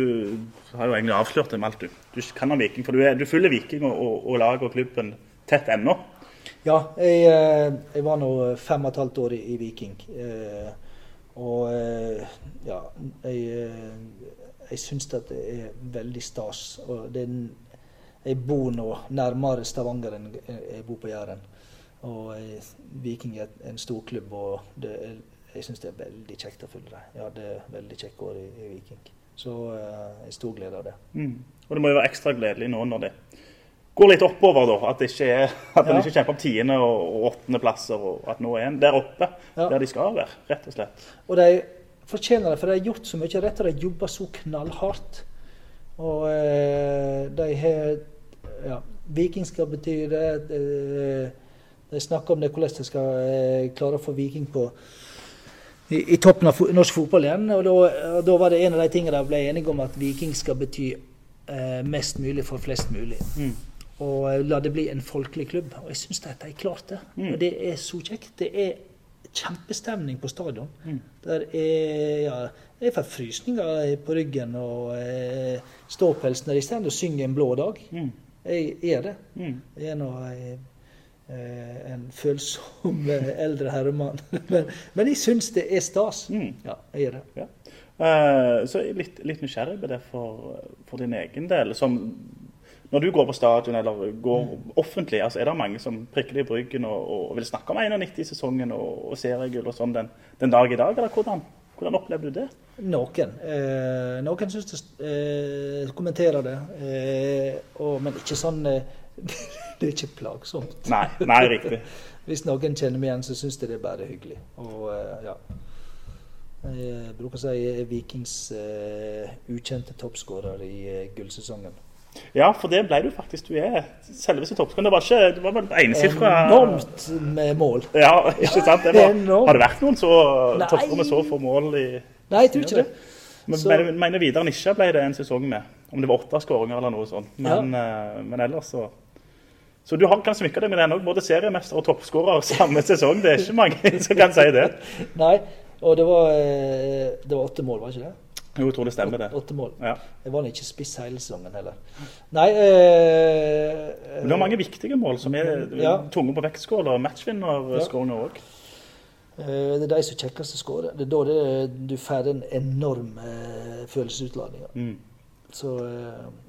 har jo egentlig avslørt det med alt, du. Du kan ha Viking, for du, er, du følger Viking og, og, og laget og klubben tett ennå. Ja, jeg, eh, jeg var nå fem og et halvt år i, i Viking. Eh, og eh, ja, jeg, eh, jeg syns det er veldig stas. Og det er, jeg bor nå nærmere Stavanger enn jeg bor på Jæren. Og eh, Viking er en stor klubb, og det er, jeg syns det er veldig kjekt å følge dem. Jeg hadde veldig kjekke år i, i Viking. Så eh, jeg stor glede av det. Mm. Og det må jo være ekstra gledelig nå når det går litt oppover, da. At, det ikke at en Ja. ikke kjemper om tiende- og og åttendeplasser, og at nå er en der oppe Ja. der de skal være, rett og slett. Og de fortjener det, for de har gjort så mye rett, og de jobber så knallhardt. Og eh, de har ja, Viking skal bety det. De, de snakker om det, hvordan de skal eh, klare å få Viking på i, i toppen av norsk fotball igjen. Og da, og da var det en av de tingene de ble enige om, at Viking skal bety eh, mest mulig for flest mulig. Mm. Og eh, la det bli en folkelig klubb. Og jeg syns de har klarte det. Mm. Og det er så kjekt. Det er kjempestemning på stadion. Mm. Der er ja, Jeg får frysninger på ryggen og eh, ståpelsen når de står og synger en blå dag. Mm. Jeg er det. Mm. Jeg er noe, eh, en følsom eh, eldre herremann. men, men jeg syns det er stas. Mm. Ja, jeg gjør det. Ja. Uh, så jeg er litt, litt nysgjerrig på det for, for din egen del. Som, når du går på stadion eller går offentlig, altså er det mange som prikker deg i bryggen og, og vil snakke om 91-sesongen og, og seriegull og sånn den, den dag i dag? Eller hvordan, hvordan opplevde du det? Noen. Eh, noen syns det eh, kommenterer det. Eh, og, men ikke sånn eh, Det er ikke plagsomt. Nei, nei riktig. Hvis noen kjenner meg igjen, så syns de det er bare hyggelig. Og eh, ja. Jeg bruker å si jeg er Vikings uh, ukjente toppskårer i uh, gullsesongen. Ja, for det ble du faktisk. Du er selveste toppskårer. Det var ikke det var vel enesifra Enormt med mål. Ja, ikke sant? Det var, har det vært noen så med så få mål i Nei, jeg tror ikke det. Men Så- mener, Vidar Nisja ble det en sesong med. Om det var åtte skåringer eller noe sånt. Men, eh, men ellers så Så du har, kan smykke deg med den òg. Både seriemester og toppskårer samme sesong. Det er ikke mange som kan si det. Nei, Og det var, eh, det var åtte mål, var ikke det? Jo, jeg tror det stemmer, det. Åtte mål. Ja. Jeg var ikke spiss hele sesongen heller. Nei eh, Men Det var mange viktige mål som er Ja. tunge på vektskål og matchvinnerskåringer òg. eh, Det er de som kjekkeste skårer. Det er da det, du får en enorm eh, følelsesutladning. Mm. Så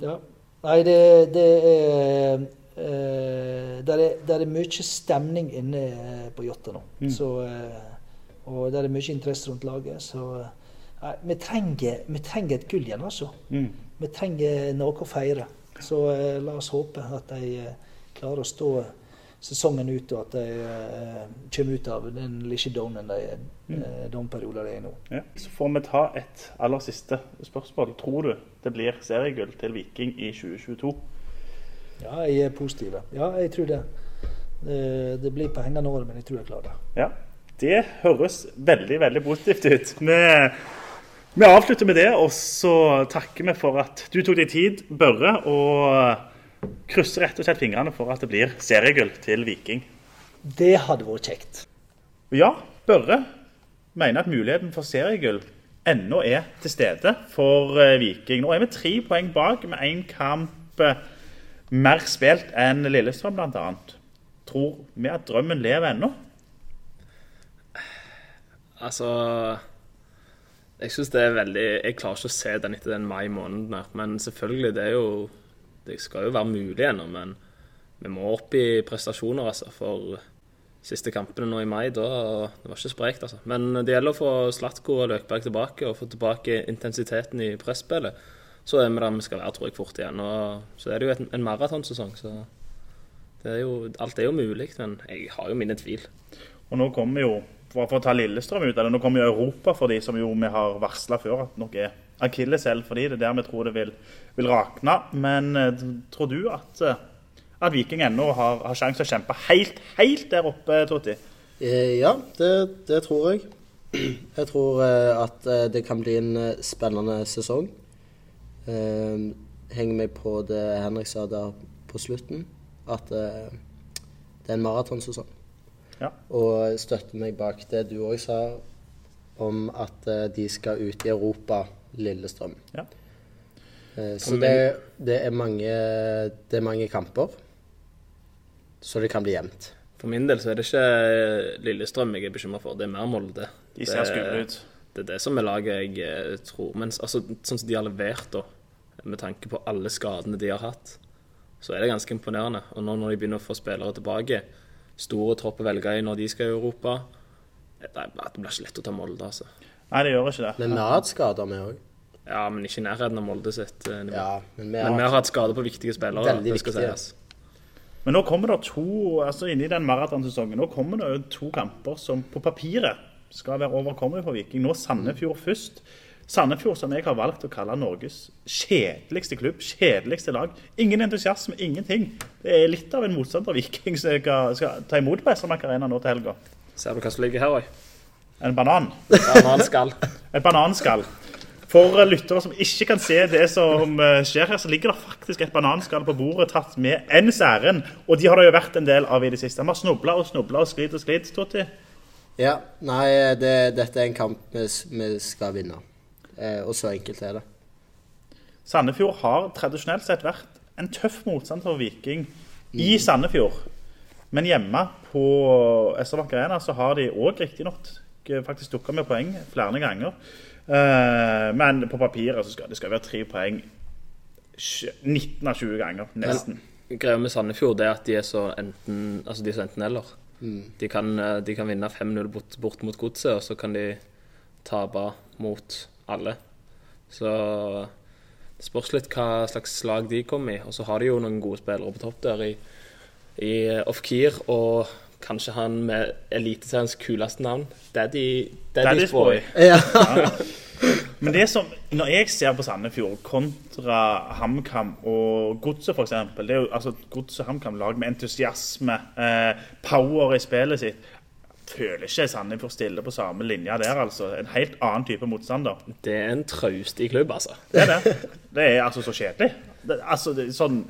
ja. Nei, det, det er eh, der er, der er mye stemning inne eh, på Jåtta nå. Mm. Så, uh, og der er mye interesse rundt laget. Så uh, vi, trenger, vi trenger et gull igjen, altså. Mm. Vi trenger noe å feire. Så la oss håpe at de klarer å stå sesongen ut, og at de kommer ut av den lille downen de mm. de er i nå. Ja. Så får vi ta et aller siste spørsmål. Tror du det blir seriegull til Viking i 2022? Ja, jeg er positiv. Ja, jeg tror det. Det, det blir på hengende år, men jeg tror jeg klarer det. Ja, det høres veldig, veldig positivt ut. Vi, vi avslutter med det, og så takker vi for at du tok deg tid, Børre, og krysser rett og slett fingrene for at det blir seriegull til Viking. Det hadde vært kjekt. Ja, Børre mener at muligheten for seriegull ennå er til stede for eh, Viking. Nå er vi tre poeng bak med én kamp eh, mer spilt enn Lillestrøm bl.a. Tror vi at drømmen lever ennå? Altså Jeg synes det er veldig Jeg klarer ikke å se den etter den mai måneden her. Men selvfølgelig, det er jo Det skal jo være mulig ennå, men vi må opp i prestasjoner, altså. For siste kampene nå i mai, da Det var ikke sprekt, altså. Men det gjelder å få Slatko og Løkberg tilbake, og få tilbake intensiteten i presspillet. Så er vi der vi skal være, tror jeg, fort igjen. Og så er det jo et, en maratonsesong, så det er jo, alt er jo mulig. Men jeg har jo mine tvil. Og nå kommer jo, for for å ta Lillestrøm ut det, nå kommer jo Europa for de som jo vi har varsla før at nok er akilleshæl for de. Det er der vi tror det vil, vil rakne. Men eh, tror du at, eh, at Viking ennå har, har sjanse til å kjempe helt, helt der oppe, Totti? Eh, Ja, det, det tror jeg. Jeg tror at det kan bli en spennende sesong. Eh, Henger meg på det Henrik sa der på slutten, at eh, det er en maratonsesong. Ja. Og støtter meg bak det du òg sa om at eh, de skal ut i Europa, Lillestrøm. Ja. Eh, Så det, det, er mange, det er mange kamper, så det kan bli jevnt. For min del så er det ikke Lillestrøm jeg er bekymra for, det er mer Molde. De ser skumle ut. Det er det som er laget jeg eh, tror Men altså, sånn som de har levert, da, med tanke på alle skadene de har hatt, så er det ganske imponerende. Og nå når de begynner å få spillere tilbake, store tropp å velge i når de skal i Europa Det det blir ikke lett å ta Molde, altså. Nei, det gjør ikke det. Men vi har hatt skader, vi òg. Ja, men ikke i nærheten av Molde sitt eh, nivå. Ja, men vi Men vi har har hatt skader på viktige spillere. Veldig det skal viktige. sies. Men nå kommer det to altså inni den maratonsesongen, nå kommer det jo to kamper som på papiret skal være overkommelig for Viking. Nå Sandefjord først. Sandefjord som jeg har valgt å kalle Norges kjedeligste klubb, kjedeligste lag. Ingen entusiasme, ingenting. Det er litt av en motstander Viking som jeg skal ta imot på SR-Bank Arena nå til helga. Ser du hva som ligger her òg? En banan. Bananskall. Et bananskall. For eh, lyttere som ikke kan se det som eh, skjer her, så ligger det faktisk et bananskall på bordet tatt med ens ærend. Og de har det jo vært en del av i det siste. Vi har snubla og snubla og sklidd og sklidd, Totti. Ja, nei, det, dette er en kamp vi, vi skal vinne. Eh, og så enkelt er det. Sandefjord har tradisjonelt sett vært en tøff motstander for Viking i Sandefjord. Men hjemme på SR-Bank Arena så har de òg riktignok faktisk dukka med poeng flere ganger. Eh, men på papiret så skal det skal være tre poeng 19 av 20 ganger, nesten. Greia med Sandefjord er at de er så enten altså de er så enten-eller. De, kan, eh, de kan vinne 5-0 bort, bort mot Godset, og så kan de tape mot alle. Så det spørs litt hva slags slag de kommer i. Og så har de jo noen gode spillere på topp der i, i Ofkir og kanskje han med Eliteseriens kuleste navn, Daddy, Daddy's, Daddy's Boy. Boy. Ja. Men det som, når jeg ser på Sandefjord kontra HamKam og Godset f.eks. Det altså Godset og HamKam lag med entusiasme, eh, power i spillet sitt. Føler ikke Sandefjord stille på samme linje der, altså. En helt annen type motstander. Det er en traustig klubb, altså. Det er det. Det er altså så kjedelig. Det, altså, det sånn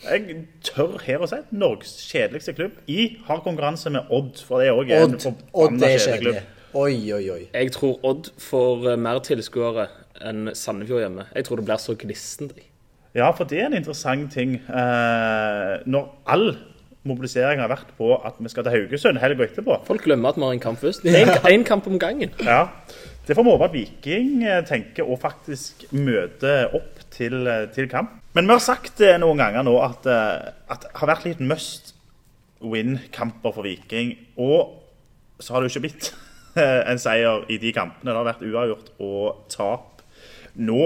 Jeg tør her å si Norges kjedeligste klubb i hard konkurranse med Odd. For det er òg en forbanna kjedelig klubb. Oi, oi, oi. Jeg tror Odd får eh, mer tilskuere enn Sandefjord hjemme. Jeg tror det blir så glissent. Ja, for det er en interessant ting. Eh, når all mobilisering har vært på at vi skal til Haugesund helga etterpå. Folk glemmer at vi har en kamp først. Én kamp om gangen. Ja, Det får vi håpe at Viking eh, tenker å faktisk møte opp til, eh, til kamp. Men vi har sagt det noen ganger nå at, at det har vært litt must win-kamper for Viking. Og så har det jo ikke blitt en seier i de kampene. Det har vært uavgjort og tap. Nå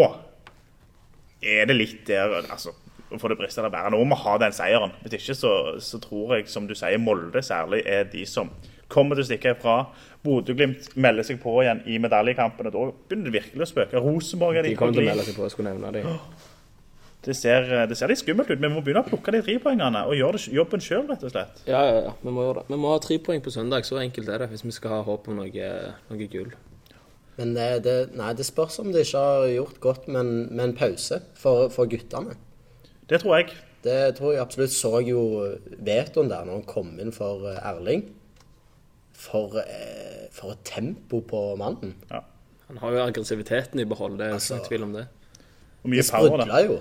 er det litt der altså, for det brister det bare. Nå må vi ha den seieren. Hvis ikke så, så tror jeg, som du sier, Molde særlig er de som kommer til å stikke ifra. Bodø-Glimt melder seg på igjen i medaljekampene. da begynner det virkelig å spøke. Rosenborg er De de kommer til å melde seg på, jeg skulle nevne det. det ser, det ser litt skummelt ut. Vi må begynne å plukke de trepoengene og gjøre det, jobben sjøl, rett og slett. Ja, ja, ja. Vi må gjøre det. Vi må ha tre poeng på søndag. Så enkelt er det hvis vi skal ha håp om noe, noe gull. Men det, det, nei, det spørs om det ikke har gjort godt med en, med en pause for, for guttene. Det tror jeg. Det tror jeg absolutt. Så jo vetoen der når han kom inn for eh, Erling. For, eh, for et tempo på mannen. Han har jo aggressiviteten i behold, det er Altså- ikke tvil om det. Og mye Det sprudler sprudla jo.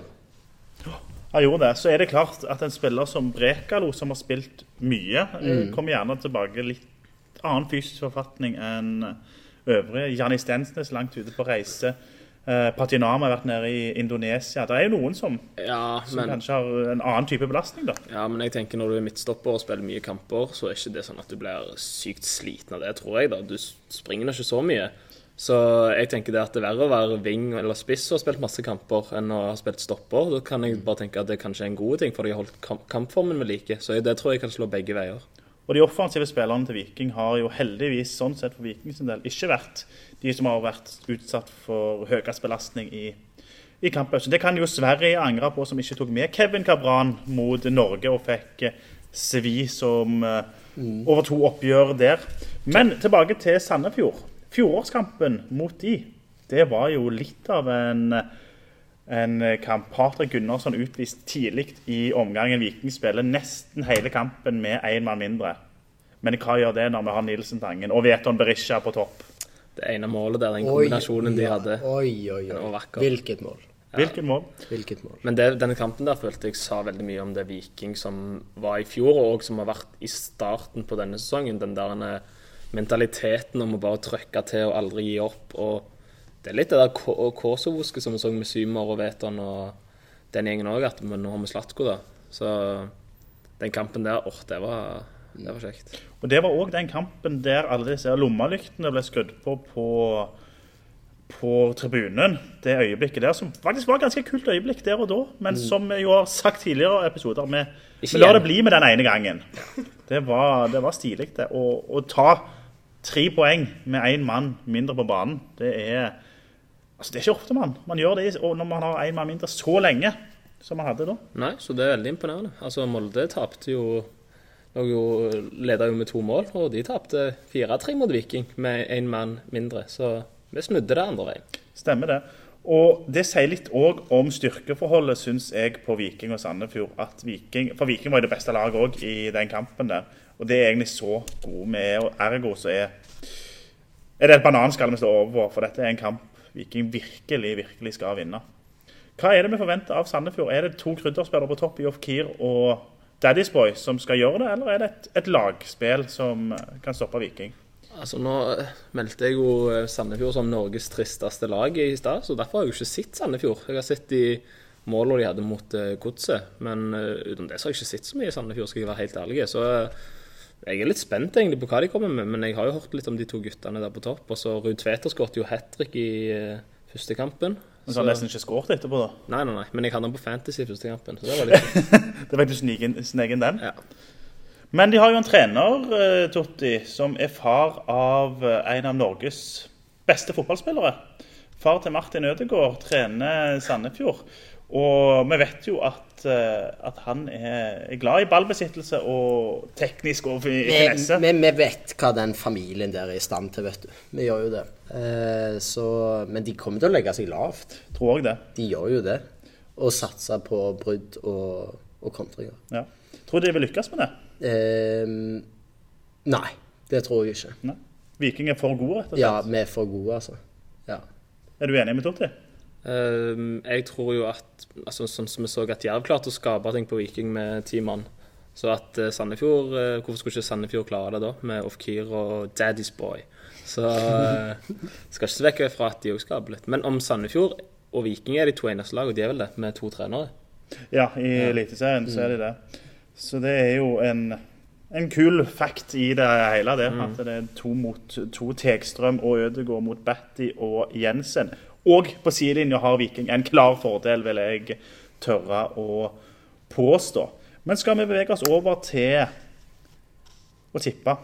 Han gjorde det. Så er det klart at en spiller som Brekalo, som har spilt mye, mm. kommer gjerne tilbake litt annen fysisk forfatning enn øvrige. Janni Stensnes langt ute på reise. Eh, Patinama har vært nede i Indonesia. Det er jo noen som, Ja, som men, kanskje har en annen type belastning, da. ja, men jeg tenker når du er midtstopper og spiller mye kamper, så er ikke det sånn at du blir sykt sliten av det, tror jeg. da. Du springer ikke så mye. Så jeg tenker det at det er verre å være wing eller spiss og ha spilt masse kamper enn å ha spilt stopper. Da kan jeg bare tenke at det kanskje er en god ting, for de har holdt kampformen ved like. Så det tror jeg kan slå begge veier. Og de offensive spillerne til Viking har jo heldigvis sånn sett for Viking en del ikke vært de som har vært utsatt for høyest belastning i, i kampen. Det kan jo Sverige angre på, som ikke tok med Kevin Cabran mot Norge og fikk eh, svi som uh, over to oppgjør der. Men tilbake til Sandefjord. Fjorårskampen mot de, det var jo litt av en en kamp. Patrick Gunnarsson utvist tidlig i omgangen. Viking spiller nesten hele kampen med én mann mindre. Men hva gjør det når vi har Nilsen Tangen og Veton Berisha på topp? Det ene målet der, den Oi, kombinasjonen de hadde. Oi, oi, oi. Hvilket mål. Hvilket mål? Hvilket mål. Men det, denne kampen der følte jeg sa veldig mye om det Viking som var i fjor, og som har vært i starten på denne sesongen. Den der eh, mentaliteten om å bare trykke til og aldri gi opp. og Det er litt det der Ko- Kosovoske som vi så med Symer og Veton og den gjengen òg, at nå har vi Slatko, da. Så den kampen der, åh, det var, det var kjekt. Og Det var òg den kampen der alle disse lommelyktene ble skrudd på på, på tribunen. Det øyeblikket der, som faktisk var et ganske kult øyeblikk der og da. Men som vi jo har sagt tidligere i episoder, vi, vi lar det bli med den ene gangen. Det var, det var stilig, det. Å ta tre poeng med én mann mindre på banen, det er Altså, det er ikke ofte man, man gjør det og når man har én mann mindre så lenge som man hadde da. Nei, så det er veldig imponerende. Altså, Molde tapte jo lå jo Leda jo med to mål, og de tapte 4-3 mot Viking med én mann mindre. Så vi snudde det andre veien. Stemmer det. Og det sier litt òg om styrkeforholdet, syns jeg, på Viking og Sandefjord. At Viking, for Viking var jo det beste laget òg i den kampen der. Og det er egentlig så gode vi er. Og ergo så er, er det et bananskall vi står overfor. For dette er en kamp Viking virkelig, virkelig skal vinne. Hva er det vi forventer av Sandefjord? Er det to krydderspillere på topp i Ofkir og Daddy's Boy som skal gjøre det, eller er det et, et lagspill som kan stoppe Viking? Altså, Nå eh, meldte jeg jo eh, Sandefjord som Norges tristeste lag i stad, så derfor har jeg jo ikke sett Sandefjord. Jeg har sett de målene de hadde mot eh, Godset, men eh, utenom det så har jeg ikke sett så mye i Sandefjord, skal jeg være helt ærlig. Så eh, jeg er litt spent egentlig på hva de kommer med, men jeg har jo hørt litt om de to guttene der på topp. Og så Ruud Tveter skåret jo hat trick i eh, første kampen. Men så har han nesten ikke skåret etterpå, da. Nei, nei, nei, men jeg hadde han på Fantasy i første kampen, så det var litt Det var du sniken, snegen den. Ja. Men de har jo en trener, eh, Totti, som er far av eh, en av Norges beste fotballspillere. Far til Martin Ødegaard trener Sandefjord. Og vi vet jo at, eh, at han er glad i ballbesittelse og teknisk og fi- finesse. vi, vi vet hva den familien der er i stand til, vet du. Vi gjør jo det. Eh, så, men de kommer til å legge seg lavt. Tror jeg det. De gjør jo det. Og satse på brudd og, og kontringer. Ja. Tror du de vil lykkes med det? Eh, nei, det tror jeg ikke. Nei. Viking er for gode, rett og slett? Ja, vi er for gode, altså. Ja. Er du enig med Totti? Ehm, jeg tror jo at altså, Sånn som vi så at Jerv klarte å skape ting på Viking med ti mann. Så at eh, Sandefjord eh, Hvorfor skulle ikke Sandefjord klare det da, med Ofkir og Daddy's Boy? Så eh, skal ikke se vekk fra at de òg skaper litt. Men om Sandefjord og Viking er de to eneste lag, og de er vel det, med to trenere? Ja, i Eliteserien så er de det. Så det er jo en, en kul fact i det hele, det. At det er to mot to. Tegstrøm og Ødegaard mot Batty og Jensen. Og på sidelinja har Viking en klar fordel, vil jeg tørre å påstå. Men skal vi bevege oss over til å tippe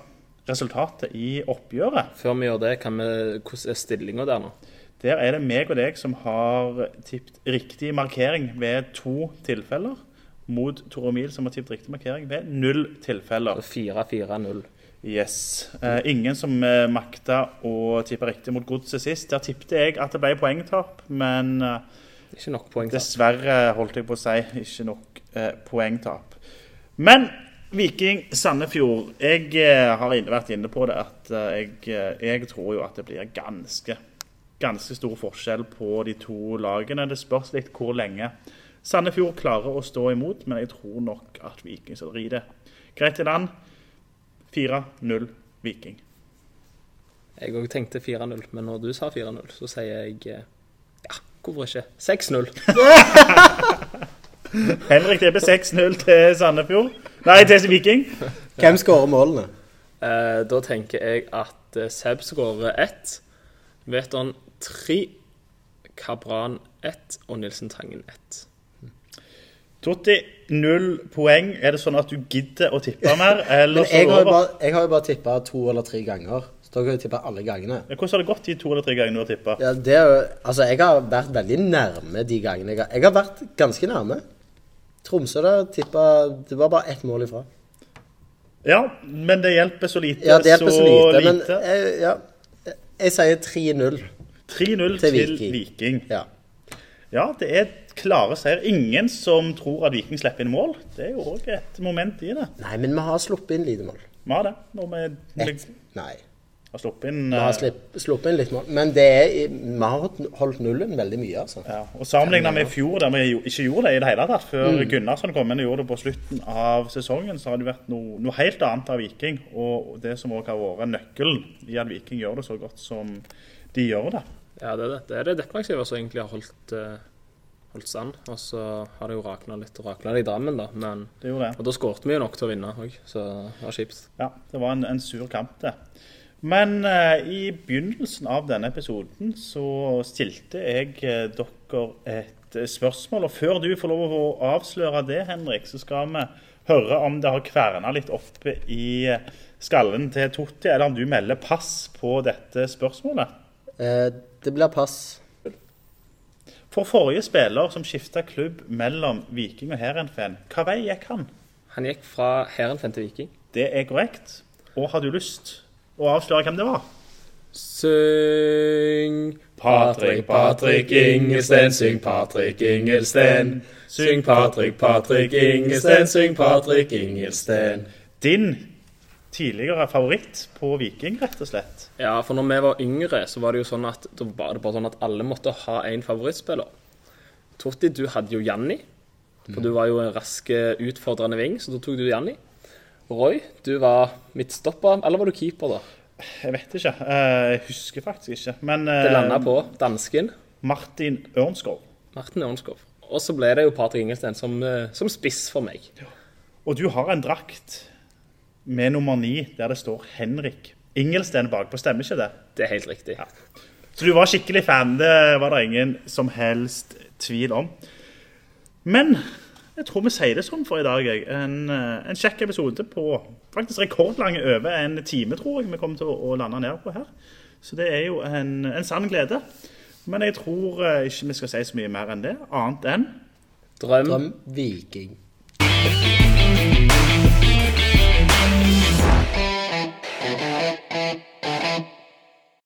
resultatet i oppgjøret? Før vi gjør det, kan vi, hvordan er stillinga der nå? Der er det meg og deg som har tippet riktig markering ved to tilfeller. Mot Tore Mil, som har tippet riktig markering ved null tilfeller. 4-4-0. Yes. Uh, ingen som uh, makta å tippe riktig mot Godset sist. Der tippet jeg at det ble poengtap, men uh, Ikke nok poengtap. dessverre, holdt jeg på å si, ikke nok uh, poengtap. Men Viking Sandefjord Jeg har inne, vært inne på det at jeg, jeg tror jo at det blir ganske ganske stor forskjell på de to lagene. Det spørs litt hvor lenge Sandefjord klarer å stå imot, men jeg tror nok at Viking skal ri det greit i land. 4-0 Viking. Jeg òg tenkte 4-0, men når du sa 4-0, så sier jeg eh, ja, hvorfor ikke? 6-0. Henrik det ble 6-0 til Sandefjord. Nei, til Viking. Hvem skårer målene? Eh, da tenker jeg at eh, Seb skårer ett, Veton tre, Kabran ett og Nilsen Tangen ett. Totti, null poeng. Er det sånn at du gidder å tippe mer? Eller Men jeg har over? bare, jeg har jo bare tippa to eller tre ganger. Så dere har jo tippa alle gangene. Ja, Hvordan har det gått de to eller tre gangene du har tippa? Ja, det er jo, altså, jeg har vært veldig nærme de gangene. Jeg har, jeg har vært ganske nærme. Tromsø der tippa Det var bare ett mål ifra. Ja, men det hjelper så lite. Ja, det hjelper så lite, men jeg, ja, jeg sier 3-0. 3-0 til til Viking. Viking. Ja. Ja, det er klare seier. Ingen som tror at Viking slipper inn mål. Det er jo òg et moment i det. Nei, men vi har sluppet inn lite mål. Vi har det. Når vi et, Nei. har sluppet inn Vi har eh, slipp, sluppet inn litt mål. Men det er, vi har holdt- nullen veldig mye, altså. ja. Og Sammenlignet med i fjor, der vi ikke gjorde det i det hele tatt, før Mm. Gunnarsson kom inn og gjorde det på slutten av sesongen, så har det vært noe, noe helt annet av Viking. Og det som òg har vært nøkkelen i at Viking gjør det så godt som de gjør det. Ja, det er det. Det er det defensive som egentlig har holdt, eh, holdt stand. Og så har det jo rakna litt. Rakna det i Drammen, da. Men, Det gjorde det. og da skårte vi jo nok til å vinne òg, så det var kjipt. Ja, det var en, en sur kamp, det. Men eh, i begynnelsen av denne episoden så stilte jeg eh, dere et spørsmål. Og før du får lov å avsløre det, Henrik, så skal vi høre om det har kverna litt oppe i eh, skallen til Totti, eller om du melder pass på dette spørsmålet. Eh, det blir pass. For forrige spiller som skifta klubb mellom Viking og Heerenveen, hva vei gikk han? Han gikk fra Heerenveen til Viking. Det er korrekt. Og har du lyst å avsløre hvem det var? Syng Patrick, Patrick Ingelsten, syng Patrick Ingelsten. Syng Patrick, Patrick Ingelsten, syng Patrick Ingelsten. Din tidligere favoritt på Viking, rett og slett. Ja, for når vi var yngre, så var det jo sånn at var det bare sånn at alle måtte ha en favorittspiller. Totti, du hadde jo Janni, for du var jo en rask, utfordrende ving, så da tok du Janni. Roy, du var midtstopper, eller var du keeper, da? Jeg vet ikke. Eh, Jeg husker faktisk ikke. Men eh, Det landa på dansken Martin Ørnskov. Martin Ørnskov. Og så ble det jo Patrick Ingelsten som, eh, som spiss for meg. Ja. Og du har en drakt med nummer ni der det står Henrik Ingelsten bakpå. Stemmer ikke det? Det er helt riktig. Ja. Så du var skikkelig fan. Det var det ingen som helst tvil om. Men jeg tror vi sier det sånn for i dag. jeg. En, eh, en kjekk episode på faktisk rekordlange over en time, tror jeg vi kommer til å, å lande ned på her. Så det er jo en, en sann glede. Men jeg tror eh, ikke vi skal si så mye mer enn det, annet enn Drøm. Drøm Viking.